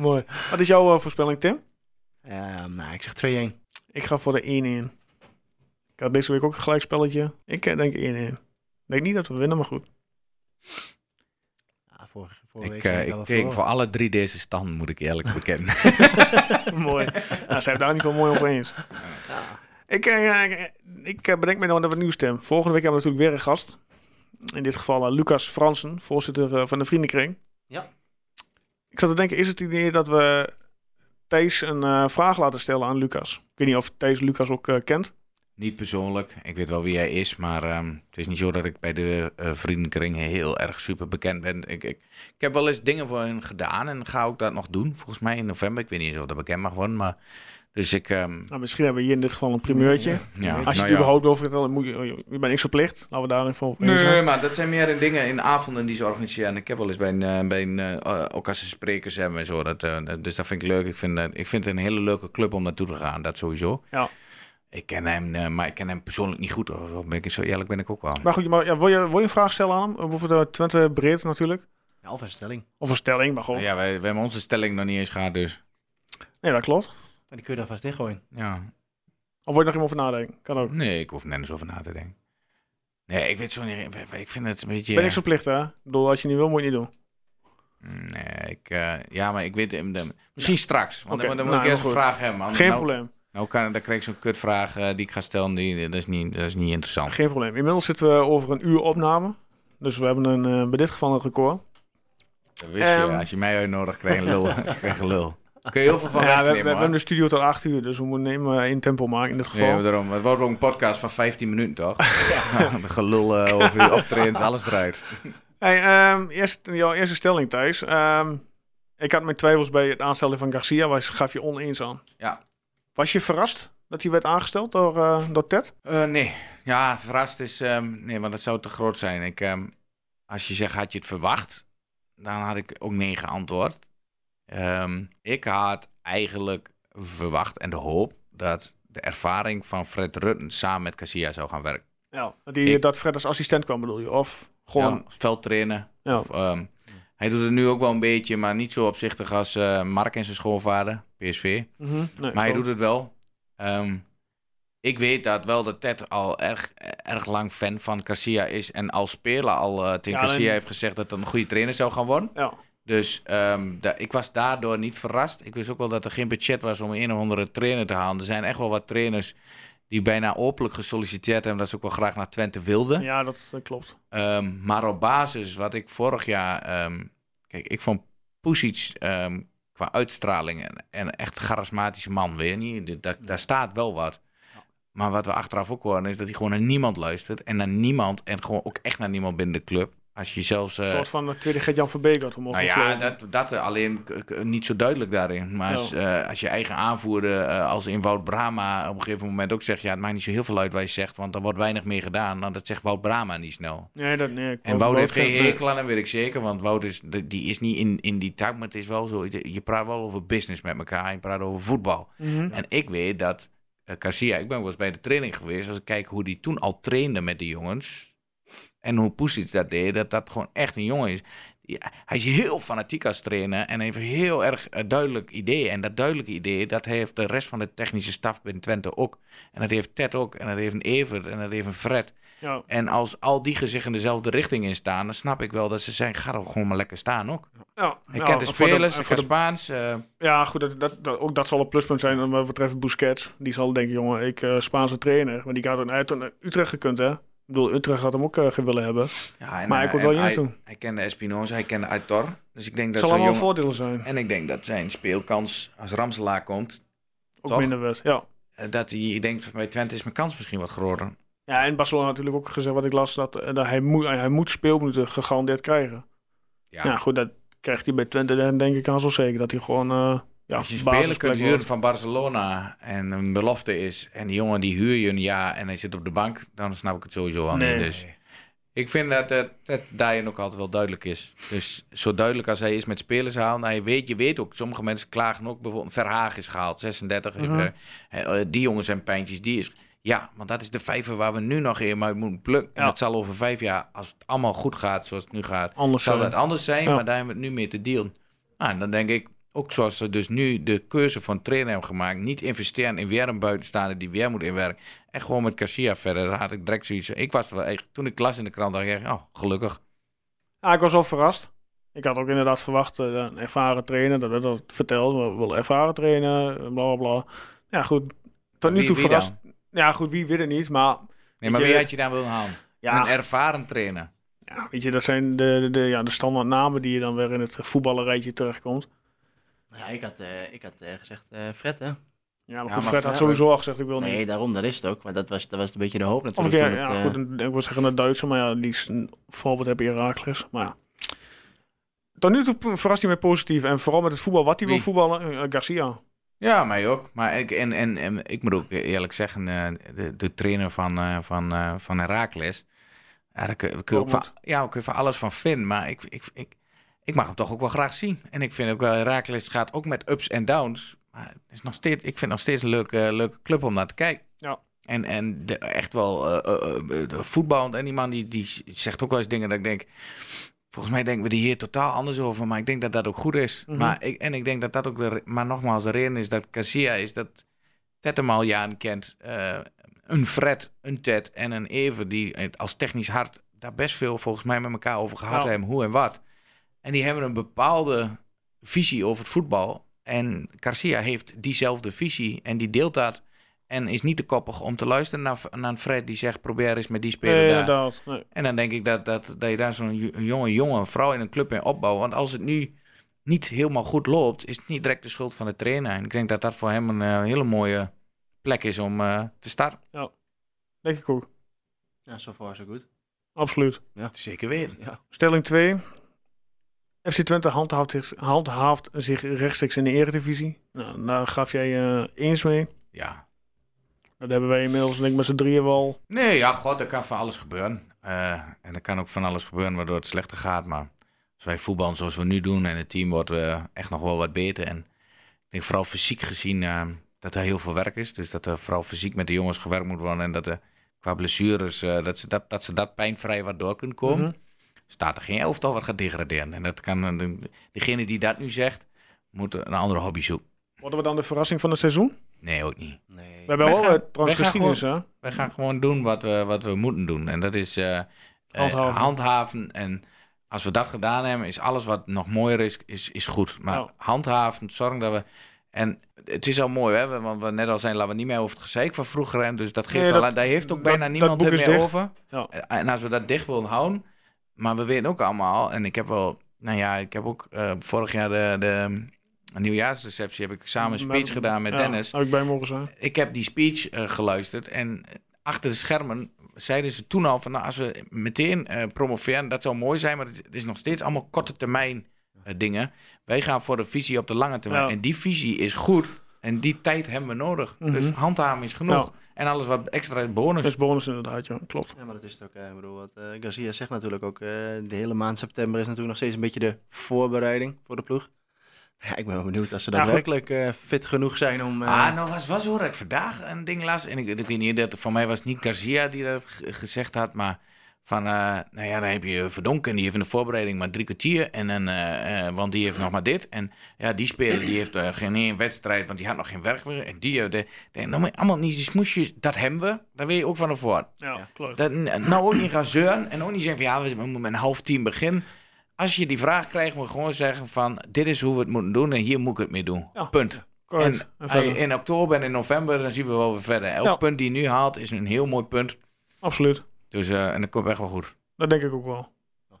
Mooi. Wat is jouw eh, voorspelling, Tim? Ja, nou, ik zeg 2-1. Ik ga voor de 1-1. Ik had deze week ook een gelijkspelletje. Ik eh, denk 1-1. Ik denk niet dat we winnen, maar goed. Vorige, vorige Ik, week zei ik teken voor. voor alle drie deze standen, moet ik eerlijk bekennen. [laughs] mooi. Nou, zijn we daar niet veel mooi over eens. Ik, eh, ik, ik eh, bedenk me nou dat we nieuws stem. Volgende week hebben we natuurlijk weer een gast. In dit geval Lucas Fransen, voorzitter van de Vriendenkring. Ja. Ik zat te denken, is het idee dat we Thijs een eh, vraag laten stellen aan Lucas? Ik weet niet of Thijs Lucas ook eh, kent. Niet persoonlijk, ik weet wel wie hij is, maar ehm, het is niet zo dat ik bij de eh, vriendenkring heel erg super bekend ben. Ik, ik, ik heb wel eens dingen voor hen gedaan en ga ook dat nog doen. Volgens mij in november, ik weet niet eens of dat bekend mag worden, maar Dus ik... ehm, Nou, misschien hebben we hier in dit geval een primeurtje. ja, Als je nou het ja. überhaupt over vertelt, moet je, je bent niks verplicht. Laten we daarin voor Nee, zijn. maar dat zijn meer dingen in avonden die ze organiseren. Ik heb wel eens bij een, eh, bij een eh, ook als ze sprekers hebben en zo. Dat, dus dat vind ik leuk. Ik vind, dat- ik vind het een hele leuke club om naartoe te gaan. Dat sowieso. Ja. Ik ken hem, eh, maar ik ken hem persoonlijk niet goed. Hoor. Ben ik, zo eerlijk ben ik ook wel. Maar goed, maar, ja, wil, je, wil je een vraag stellen aan hem? Over de Twente breed natuurlijk. Ja, of een stelling. Of een stelling, maar gewoon. Ja, wij, wij hebben onze stelling nog niet eens gehad, dus Nee, dat klopt. Maar die kun je daar vast ingooien. ja. Of wil je nog even over nadenken? Kan ook. Nee, ik hoef nergens over na te denken. Nee, ik weet zo niet. Ik vind het een beetje. Ben niks verplicht, hè? Ik bedoel, als je niet wil, moet je niet doen. Nee, ik, eh, ja, maar ik weet hem. de- Misschien straks. Want dan, dan moet nou, ik eerst een goed. vraag hebben. Geen nou, probleem. Nou, kan, dan krijg ik zo'n kutvraag eh, die ik ga stellen. Die, dat, is niet, dat is niet interessant. Geen probleem. Inmiddels zitten we over een uur opname. Dus we hebben een, eh, bij dit geval een record. Dat wist je. Ehm. Als je mij uitnodigt, krijg je een lul. [laughs] krijg je een lul. Kun je heel veel van ja, we, we, hebben de studio tot 8 uur, dus we moeten nemen één tempo maken in dit geval. Nee, daarom. Het wordt ook een podcast van 15 minuten, toch? [laughs] [laughs] De gelul eh, over je optredens, alles eruit. Hey, ehm, eerst, jouw eerste stelling, Thijs. Ehm, ik had mijn twijfels bij het aanstellen van Garcia. Waar gaf je oneens aan? Ja. Was je verrast dat hij werd aangesteld door, eh, door Ted? Eh, nee. Ja, verrast is... ehm, nee, want dat zou te groot zijn. Ik, ehm, als je zegt, had je het verwacht? Dan had ik ook nee geantwoord. Ehm, ik had eigenlijk verwacht en de hoop dat de ervaring van Fred Rutten samen met Casilla zou gaan werken. Ja. Dat, die, Ik- dat Fred als assistent kwam, bedoel je? Of gewoon... Gewoon veldtrainen. Ja. Of, ehm, hij doet het nu ook wel een beetje, maar niet zo opzichtig als eh, Mark en zijn schoonvader, PSV. Mhm. Nee, Maar hij doet het wel. Ehm, ik weet dat wel dat Ted al erg, erg lang fan van Garcia is. En als speler al eh tegen Ja, Garcia heeft gezegd dat hij een goede trainer zou gaan worden. Ja. Dus ehm, ik was daardoor niet verrast. Ik wist ook wel dat er geen budget was om een of andere trainer te halen. Er zijn echt wel wat trainers die bijna openlijk gesolliciteerd hebben dat ze ook wel graag naar Twente wilden. ja, dat, klopt. Ehm, maar op basis wat ik vorig jaar... ehm, kijk, ik vond Pusic ehm, qua uitstraling en, en echt charismatische man, weet je niet? Daar staat wel wat. Maar wat we achteraf ook horen is dat hij gewoon naar niemand luistert. En naar niemand, en gewoon ook echt naar niemand binnen de club. Als je zelfs... Een eh, soort van de tweede Gert-Jan Verbeek had om nou ja, dat, dat alleen niet zo duidelijk daarin. Maar als, eh, als je eigen aanvoerder, eh, als in Wout Brama op een gegeven moment ook zegt... ja, het maakt niet zo heel veel uit wat je zegt, want er wordt weinig meer gedaan. Nou, dat zegt Wout Brama niet snel. Nee, dat, nee. En wou- Wout wou heeft geen hekel aan hem, weet ik zeker. Want Wout is, die is niet in, in die tak, maar het is wel zo... Je, praat wel over business met elkaar, je praat over voetbal. Mhm. En ik weet dat uh, Garcia, ik ben wel eens bij de training geweest... als ik kijk hoe die toen al trainde met de jongens... en hoe Pusic dat deed, dat dat gewoon echt een jongen is... Ja, hij is heel fanatiek als trainer en heeft een heel erg eh, duidelijk idee. En dat duidelijke idee, dat heeft de rest van de technische staf binnen Twente ook. En dat heeft Ted ook, en dat heeft een Evert, en dat heeft een Fred. Ja. En als al die gezichten dezelfde richting in staan, dan snap ik wel dat ze zeggen, ga er gewoon maar lekker staan ook. Ja, Ik ja, ken de spelers, ik voor ken de- Spaans. eh, Ja, goed, dat, dat, dat- ook dat zal een pluspunt zijn wat betreft Busquets. Die zal denken, jongen, ik eh, Spaanse trainer. Maar die gaat dan uit naar Utrecht gekund, hè? Ik bedoel, Utrecht had hem ook eh, willen hebben. ja, en, Maar hij eh, komt wel en hier hij, kende Espinoza, hij kende Aitor. Dus ik denk Dat zal allemaal jongen... voordelen zijn. En ik denk dat zijn speelkans, als Ramselaar komt, Ook toch? minder werd, ja. eh, dat hij, ik denk bij Twente is mijn kans misschien wat groter. Ja, en Barcelona had natuurlijk ook gezegd wat ik las, dat, dat hij, moet, hij moet speelminuten gegarandeerd krijgen. Ja. Ja, goed, dat krijgt hij bij Twente, dan denk ik aan zo zeker. Dat hij gewoon, ja, Als je speler kunt huren van Barcelona en een belofte is... en die jongen die huur je een jaar en hij zit op de bank... dan snap ik het sowieso al Nee. niet. Dus ik vind dat het, daarin ook altijd wel duidelijk is. Dus zo duidelijk als hij is met spelers halen... Nou, je, weet, je weet ook, sommige mensen klagen ook... bijvoorbeeld Verhaag is gehaald, 36. Mhm. eh, eh, die jongens zijn pijntjes, die is... Ja, want dat is de vijver waar we nu nog in uit moeten plukken. En Ja. dat zal over vijf jaar, als het allemaal goed gaat zoals het nu gaat... Anders zal zijn. dat anders zijn, Ja. maar daar hebben we het nu mee te dealen. Nou, en dan denk ik, ook zoals ze dus nu de keuze van trainer hebben gemaakt, niet investeren in weer een buitenstaander die weer moet inwerken. En gewoon met Garcia verder, daar had ik direct zoiets. Ik was wel echt, toen ik las in de krant, dacht ik echt, oh, gelukkig. Ja, ik was wel verrast. Ik had ook inderdaad verwacht, eh, een ervaren trainer, dat werd al verteld, we willen ervaren trainen, bla bla bla. Ja, goed. Tot nu toe verrast. dan? Ja, goed, wie weet het niet, maar Nee, maar je- wie had je dan willen halen? ja, Een ervaren trainer. ja, weet je, dat zijn de, de, de, ja, de standaard namen die je dan weer in het voetballerrijtje terechtkomt. Ja, ik had, eh, ik had eh, gezegd eh, Fred, hè? Ja, maar goed, maar Fred had sowieso al gezegd, ik wil Nee, niet. daarom, dat is het ook. Maar dat was, dat was een beetje de hoop Of natuurlijk. toen ja, het, ja, goed, ik wil zeggen een Duitser, maar ja, die is een voorbeeld heb je Herakles. Maar ja. Tot nu toe verrast hij mij positief. En vooral met het voetbal, wat hij wil voetballen, Garcia. Ja, mij ook. Maar ik, en, en, en ik moet ook eerlijk zeggen, eh, de, de trainer van, eh, van, eh, van Herakles, ja, daar kun, kun je ook van, ja, daar kun je van alles van vinden. Maar ik, ik, ik, ik mag hem toch ook wel graag zien. En ik vind ook wel, Herakles gaat ook met ups en downs. Maar het is nog steeds, ik vind het nog steeds een leuke, leuke club om naar te kijken. Ja. En, en de, echt wel eh eh, eh, de voetballend. En die man die, die zegt ook wel eens dingen dat ik denk... Volgens mij denken we hier totaal anders over. Maar ik denk dat dat ook goed is. Mhm. maar ik, en ik denk dat dat ook... De, maar nogmaals, de reden is dat Cassia is dat... Ted hem al jaren kent. een Fred, een Ted en een Even... die als technisch hart daar best veel volgens mij met elkaar over gehad hebben. Hoe en wat. En die hebben een bepaalde visie over het voetbal. En Garcia heeft diezelfde visie en die deelt dat. En is niet te koppig om te luisteren naar, naar een Fred die zegt: probeer eens met die speler Nee, daar. Nee. En dan denk ik dat, dat, dat je daar zo'n jo- jonge jongen, vrouw in een club mee opbouwt. Want als het nu niet helemaal goed loopt, is het niet direct de schuld van de trainer. En ik denk dat dat voor hem een eh, hele mooie plek is om eh, te starten. Denk ik ook. Ja, so far so good. Absoluut. Zeker weten. Ja. Stelling 2. FC Twente handhaaft zich, handhaaft zich rechtstreeks in de eredivisie. Nou, daar gaf jij eh, eens mee. Ja. Dat hebben wij inmiddels denk ik met z'n drieën wel. Nee, ja, god, er kan van alles gebeuren. Eh, en er kan ook van alles gebeuren waardoor het slechter gaat. Maar als wij voetballen zoals we nu doen en het team wordt eh, echt nog wel wat beter. En ik denk vooral fysiek gezien dat er heel veel werk is. Dus dat er vooral fysiek met de jongens gewerkt moet worden. En dat er qua blessures, dat, ze dat, dat ze dat pijnvrij wat door kunnen komen. Mhm. Staat er geen elftal wat gaat degraderen. En dat kan, eh, de- degene die dat nu zegt, moet een andere hobby zoeken. Worden we dan de verrassing van het seizoen? Nee, ook niet. Nee. We hebben Wij wel gaan- trouwens wij gaan geschiedenis, hè? Wij gaan gewoon doen wat we, wat we moeten doen. En dat is eh, eh, Handhaven. handhaven. En als we dat gedaan hebben, is alles wat nog mooier is, is, is goed. Maar Ja. handhaven, zorgen dat we... En het is al mooi, hè? Want we net al zijn, laten we niet meer over het gezeik van vroeger. En dus dat geeft Nee, al, daar heeft ook dat- bijna dat niemand het meer dicht. over. Ja. En als we dat dicht willen houden... Maar we weten ook allemaal, en ik heb wel... Nou ja, ik heb ook eh, vorig jaar de, de nieuwjaarsreceptie... heb ik samen een speech Met- gedaan met Ja, Dennis Had ik bij mogen zijn. ik heb die speech eh, geluisterd en achter de schermen zeiden ze toen al van nou, als we meteen eh, promoveren, dat zou mooi zijn, maar het is nog steeds allemaal korte termijn dingen. Wij gaan voor de visie op de lange termijn Ja. en die visie is goed en die tijd hebben we nodig. Mhm. Dus handhaven is genoeg. En alles wat extra is bonus. Dat is bonus inderdaad, ja. Klopt. Ja, maar dat is het ook. eh, Ik bedoel, wat eh, Garcia zegt natuurlijk ook. eh, de hele maand september is natuurlijk nog steeds een beetje de voorbereiding voor de ploeg. Ja, ik ben wel benieuwd als ze goed. daadwerkelijk eh, fit genoeg zijn om... eh, Ah, nou was, was hoor ik vandaag een ding las. En ik, ik weet niet, dat, voor mij was het niet Garcia die dat ge- gezegd had, maar van, eh, nou ja, dan heb je Verdonken, die heeft in de voorbereiding maar drie kwartier. En dan, eh, eh, want die heeft nog maar dit. En ja, die speler die heeft eh, geen één wedstrijd, want die had nog geen werk meer. En die, de, de, nou, maar allemaal niet die smoesjes, dat hebben we. Dat weet je ook van tevoren. Ja, klopt. Dat, nou ook niet gaan zeuren en ook niet zeggen van ja, we moeten met een half team beginnen. Als je die vraag krijgt, moet je gewoon zeggen van dit is hoe we het moeten doen en hier moet ik het mee doen. Ja. Punt. Correct. En En in oktober en in november, dan zien we wel weer verder. Elk Ja. punt die je nu haalt, is een heel mooi punt. Absoluut. Dus, eh, en dat komt echt wel goed. Dat denk ik ook wel.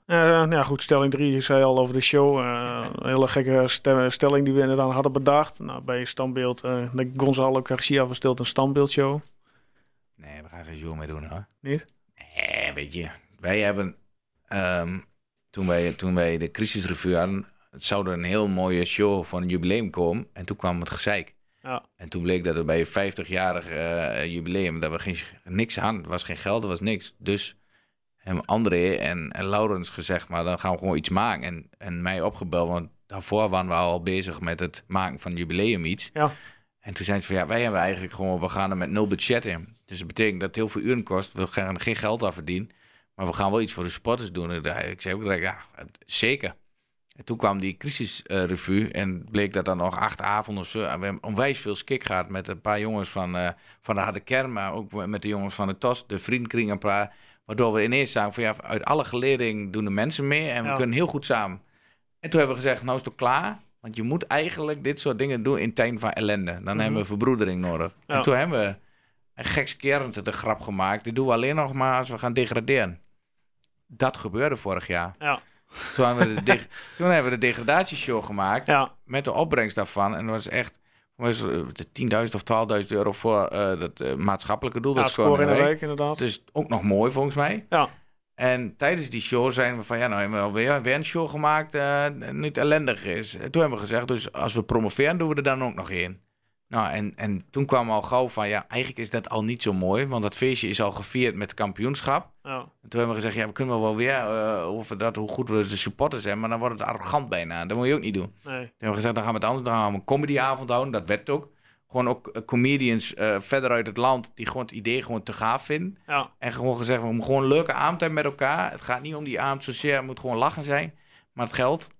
Eh, nou ja, goed, stelling 3. Je zei al over de show. eh, een hele gekke stelling die we inderdaad hadden bedacht. Nou, bij standbeeld, eh de Gonzalo Garcia verstilt een standbeeldshow. Nee, we gaan geen show mee doen hoor. Niet? Nee, weet je. Wij hebben, ehm, toen, wij, toen wij de crisisrevue hadden, het zou er een heel mooie show van een jubileum komen. En toen kwam het gezeik. Ja. En toen bleek dat er bij een 50-jarig eh, jubileum, dat we geen, niks aan, er was geen geld, er was niks. Dus hebben André en, en Laurens gezegd, maar dan gaan we gewoon iets maken. En, en mij opgebeld, want daarvoor waren we al bezig met het maken van jubileum iets. Ja. En toen zeiden ze van ja, wij hebben eigenlijk gewoon, we gaan er met nul budget in. Dus dat betekent dat het heel veel uren kost. We gaan er geen geld aan verdienen. Maar we gaan wel iets voor de supporters doen. En daar- ik zei ook ja, zeker. En toen kwam die crisisrevue en bleek dat er nog acht avonden. En we hebben onwijs veel skik gehad met een paar jongens van, eh, van de harde kern, maar ook met de jongens van de TOS, de vriendkring paar. Waardoor we ineens zagen van ja, uit alle geleerding doen de mensen mee en we Ja. kunnen heel goed samen. En toen hebben we gezegd, nou is het toch klaar? Want je moet eigenlijk dit soort dingen doen in tijden van ellende. Dan hebben we verbroedering nodig. Mhm. Ja. En toen hebben we een gekskerend de grap gemaakt. Dit doen we alleen nog maar als we gaan degraderen. Dat gebeurde vorig jaar. Ja. Toen hebben we de, [laughs] deg- toen hebben we de degradatieshow gemaakt Ja, met de opbrengst daarvan. En dat was echt was, eh, de 10.000 of 12.000 euro voor eh dat eh, maatschappelijke doel. ja dat is gewoon score in de week. week inderdaad. Het is ook nog mooi volgens mij. Ja. En tijdens die show zijn we van, ja, nou hebben we alweer weer een show gemaakt eh niet ellendig is. En toen hebben we gezegd, dus als we promoveren, doen we er dan ook nog één. Nou, en, en toen kwam al gauw van, ja, eigenlijk is dat al niet zo mooi. Want dat feestje is al gevierd met kampioenschap. Ja. En toen hebben we gezegd, ja, we kunnen wel weer eh, over dat, hoe goed we de supporters zijn. Maar dan wordt het arrogant bijna. Dat moet je ook niet doen. Nee. Toen hebben we gezegd, dan gaan we het anders. Dan gaan we een comedyavond houden. Dat werd ook. Gewoon ook eh, comedians eh, verder uit het land die gewoon het idee gewoon te gaaf vinden. Ja. En gewoon gezegd, we moeten gewoon een leuke avond hebben met elkaar. Het gaat niet om die avond zozeer, het moet gewoon lachen zijn. Maar het geld,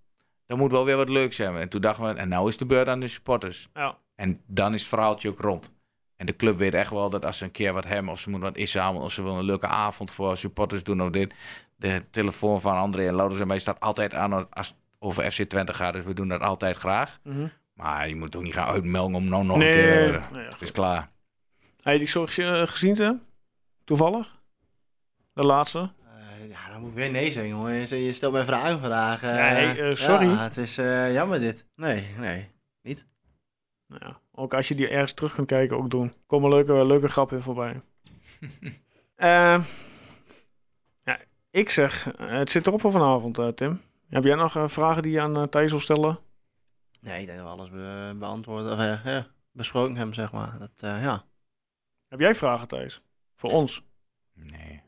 dan moet wel weer wat leuks hebben. En toen dachten we, en nou is de beurt aan de supporters. Ja. En dan is het verhaaltje ook rond. En de club weet echt wel dat als ze een keer wat hebben, of ze moeten wat samen, of ze willen een leuke avond voor supporters doen of dit. De telefoon van André en Louders en mij staat altijd aan als het over FC Twente gaat. Dus we doen dat altijd graag. Mhm. Maar je moet ook niet gaan uitmelden om nou nog Nee, een keer. nee, eh, nee, het is klaar. Heb je die zo gezi- gezien, Tim? Toevallig? De laatste? Eh, ja, dan moet ik weer nee zeggen, jongen. Je je stelt mij vragen vandaag. eh. Nee, eh, sorry. Ja, het is eh, jammer dit. Nee, nee. Nou ja, ook als je die ergens terug kunt kijken, ook doen. Komen leuke, leuke grappen in voorbij. [laughs] Eh, ja, ik zeg, eh, het zit erop voor vanavond, eh, Tim. Heb jij nog vragen die je aan Thijs wil stellen? Nee, ik denk dat we alles be- beantwoord of ja, besproken hebben, zeg maar. Dat, eh, ja. Heb jij vragen, Thijs? Voor ons? Nee.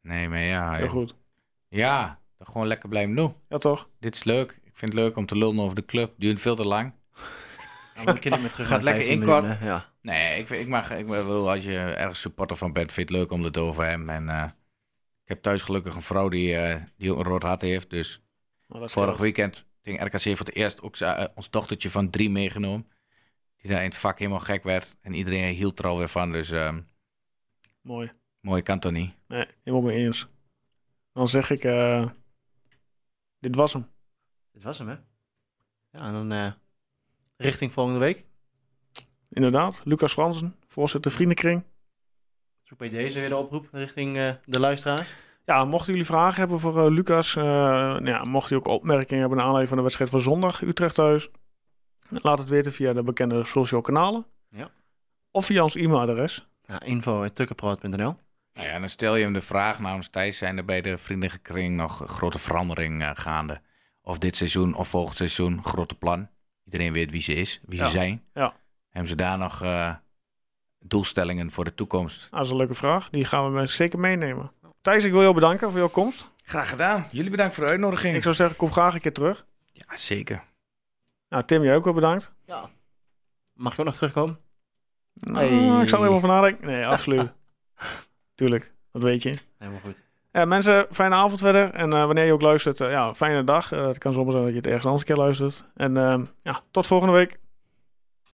Nee, maar ja. Heel goed. Ja, dan gewoon lekker blijven doen. Ja, toch? Dit is leuk. Ik vind het leuk om te lullen over de club. Duurt veel te lang. Dan ik terug Gaat lekker 15 inkort. minuten, Ja. Nee, ik, ik, mag, ik bedoel, als je ergens supporter van bent, vind je het leuk om het over hem. En eh, ik heb thuis gelukkig een vrouw die, eh, die ook een rood hart heeft. Dus Nou, vorig weekend tegen RKC voor het eerst ook eh, ons dochtertje van drie meegenomen. Die daar in het vak helemaal gek werd. En iedereen hield er alweer van. Dus ehm Mooi. mooi kan toch niet. Nee, helemaal mee eens. Dan zeg ik, eh, dit was hem. Dit was hem, hè? Ja, en dan eh, richting volgende week. Inderdaad, Lucas Fransen, voorzitter vriendenkring. Zoek bij deze weer de oproep richting eh, de luisteraars. Ja, mochten jullie vragen hebben voor eh, Lucas, eh, nou ja, mocht u ook opmerkingen hebben naar aanleiding van de wedstrijd van zondag Utrecht thuis, laat het weten via de bekende social kanalen. Ja. Of via ons e-mailadres. Ja, info.tukkenproot.nl Nou ja, dan stel je hem de vraag namens Thijs, zijn er bij de vriendenkring nog grote verandering eh, gaande? Of dit seizoen of volgend seizoen, grote plan. Iedereen weet wie ze is, wie Ja, ze zijn. ja. Hebben ze daar nog eh, doelstellingen voor de toekomst? Nou, dat is een leuke vraag. Die gaan we zeker meenemen. Thijs, ik wil jou bedanken voor jouw komst. Graag gedaan. Jullie bedankt voor de uitnodiging. Ik zou zeggen, kom graag een keer terug. Ja, zeker. Nou, Tim, jij ook wel bedankt. Mag ik ook nog terugkomen? Nou, Hey. Ik zal er even van nadenken. Nee, absoluut. [laughs] Tuurlijk, dat weet je. Helemaal goed. Ja, mensen, fijne avond verder. En eh, wanneer je ook luistert, eh, ja, fijne dag. Eh, het kan soms zijn dat je het ergens anders een keer luistert. En ehm, ja, tot volgende week.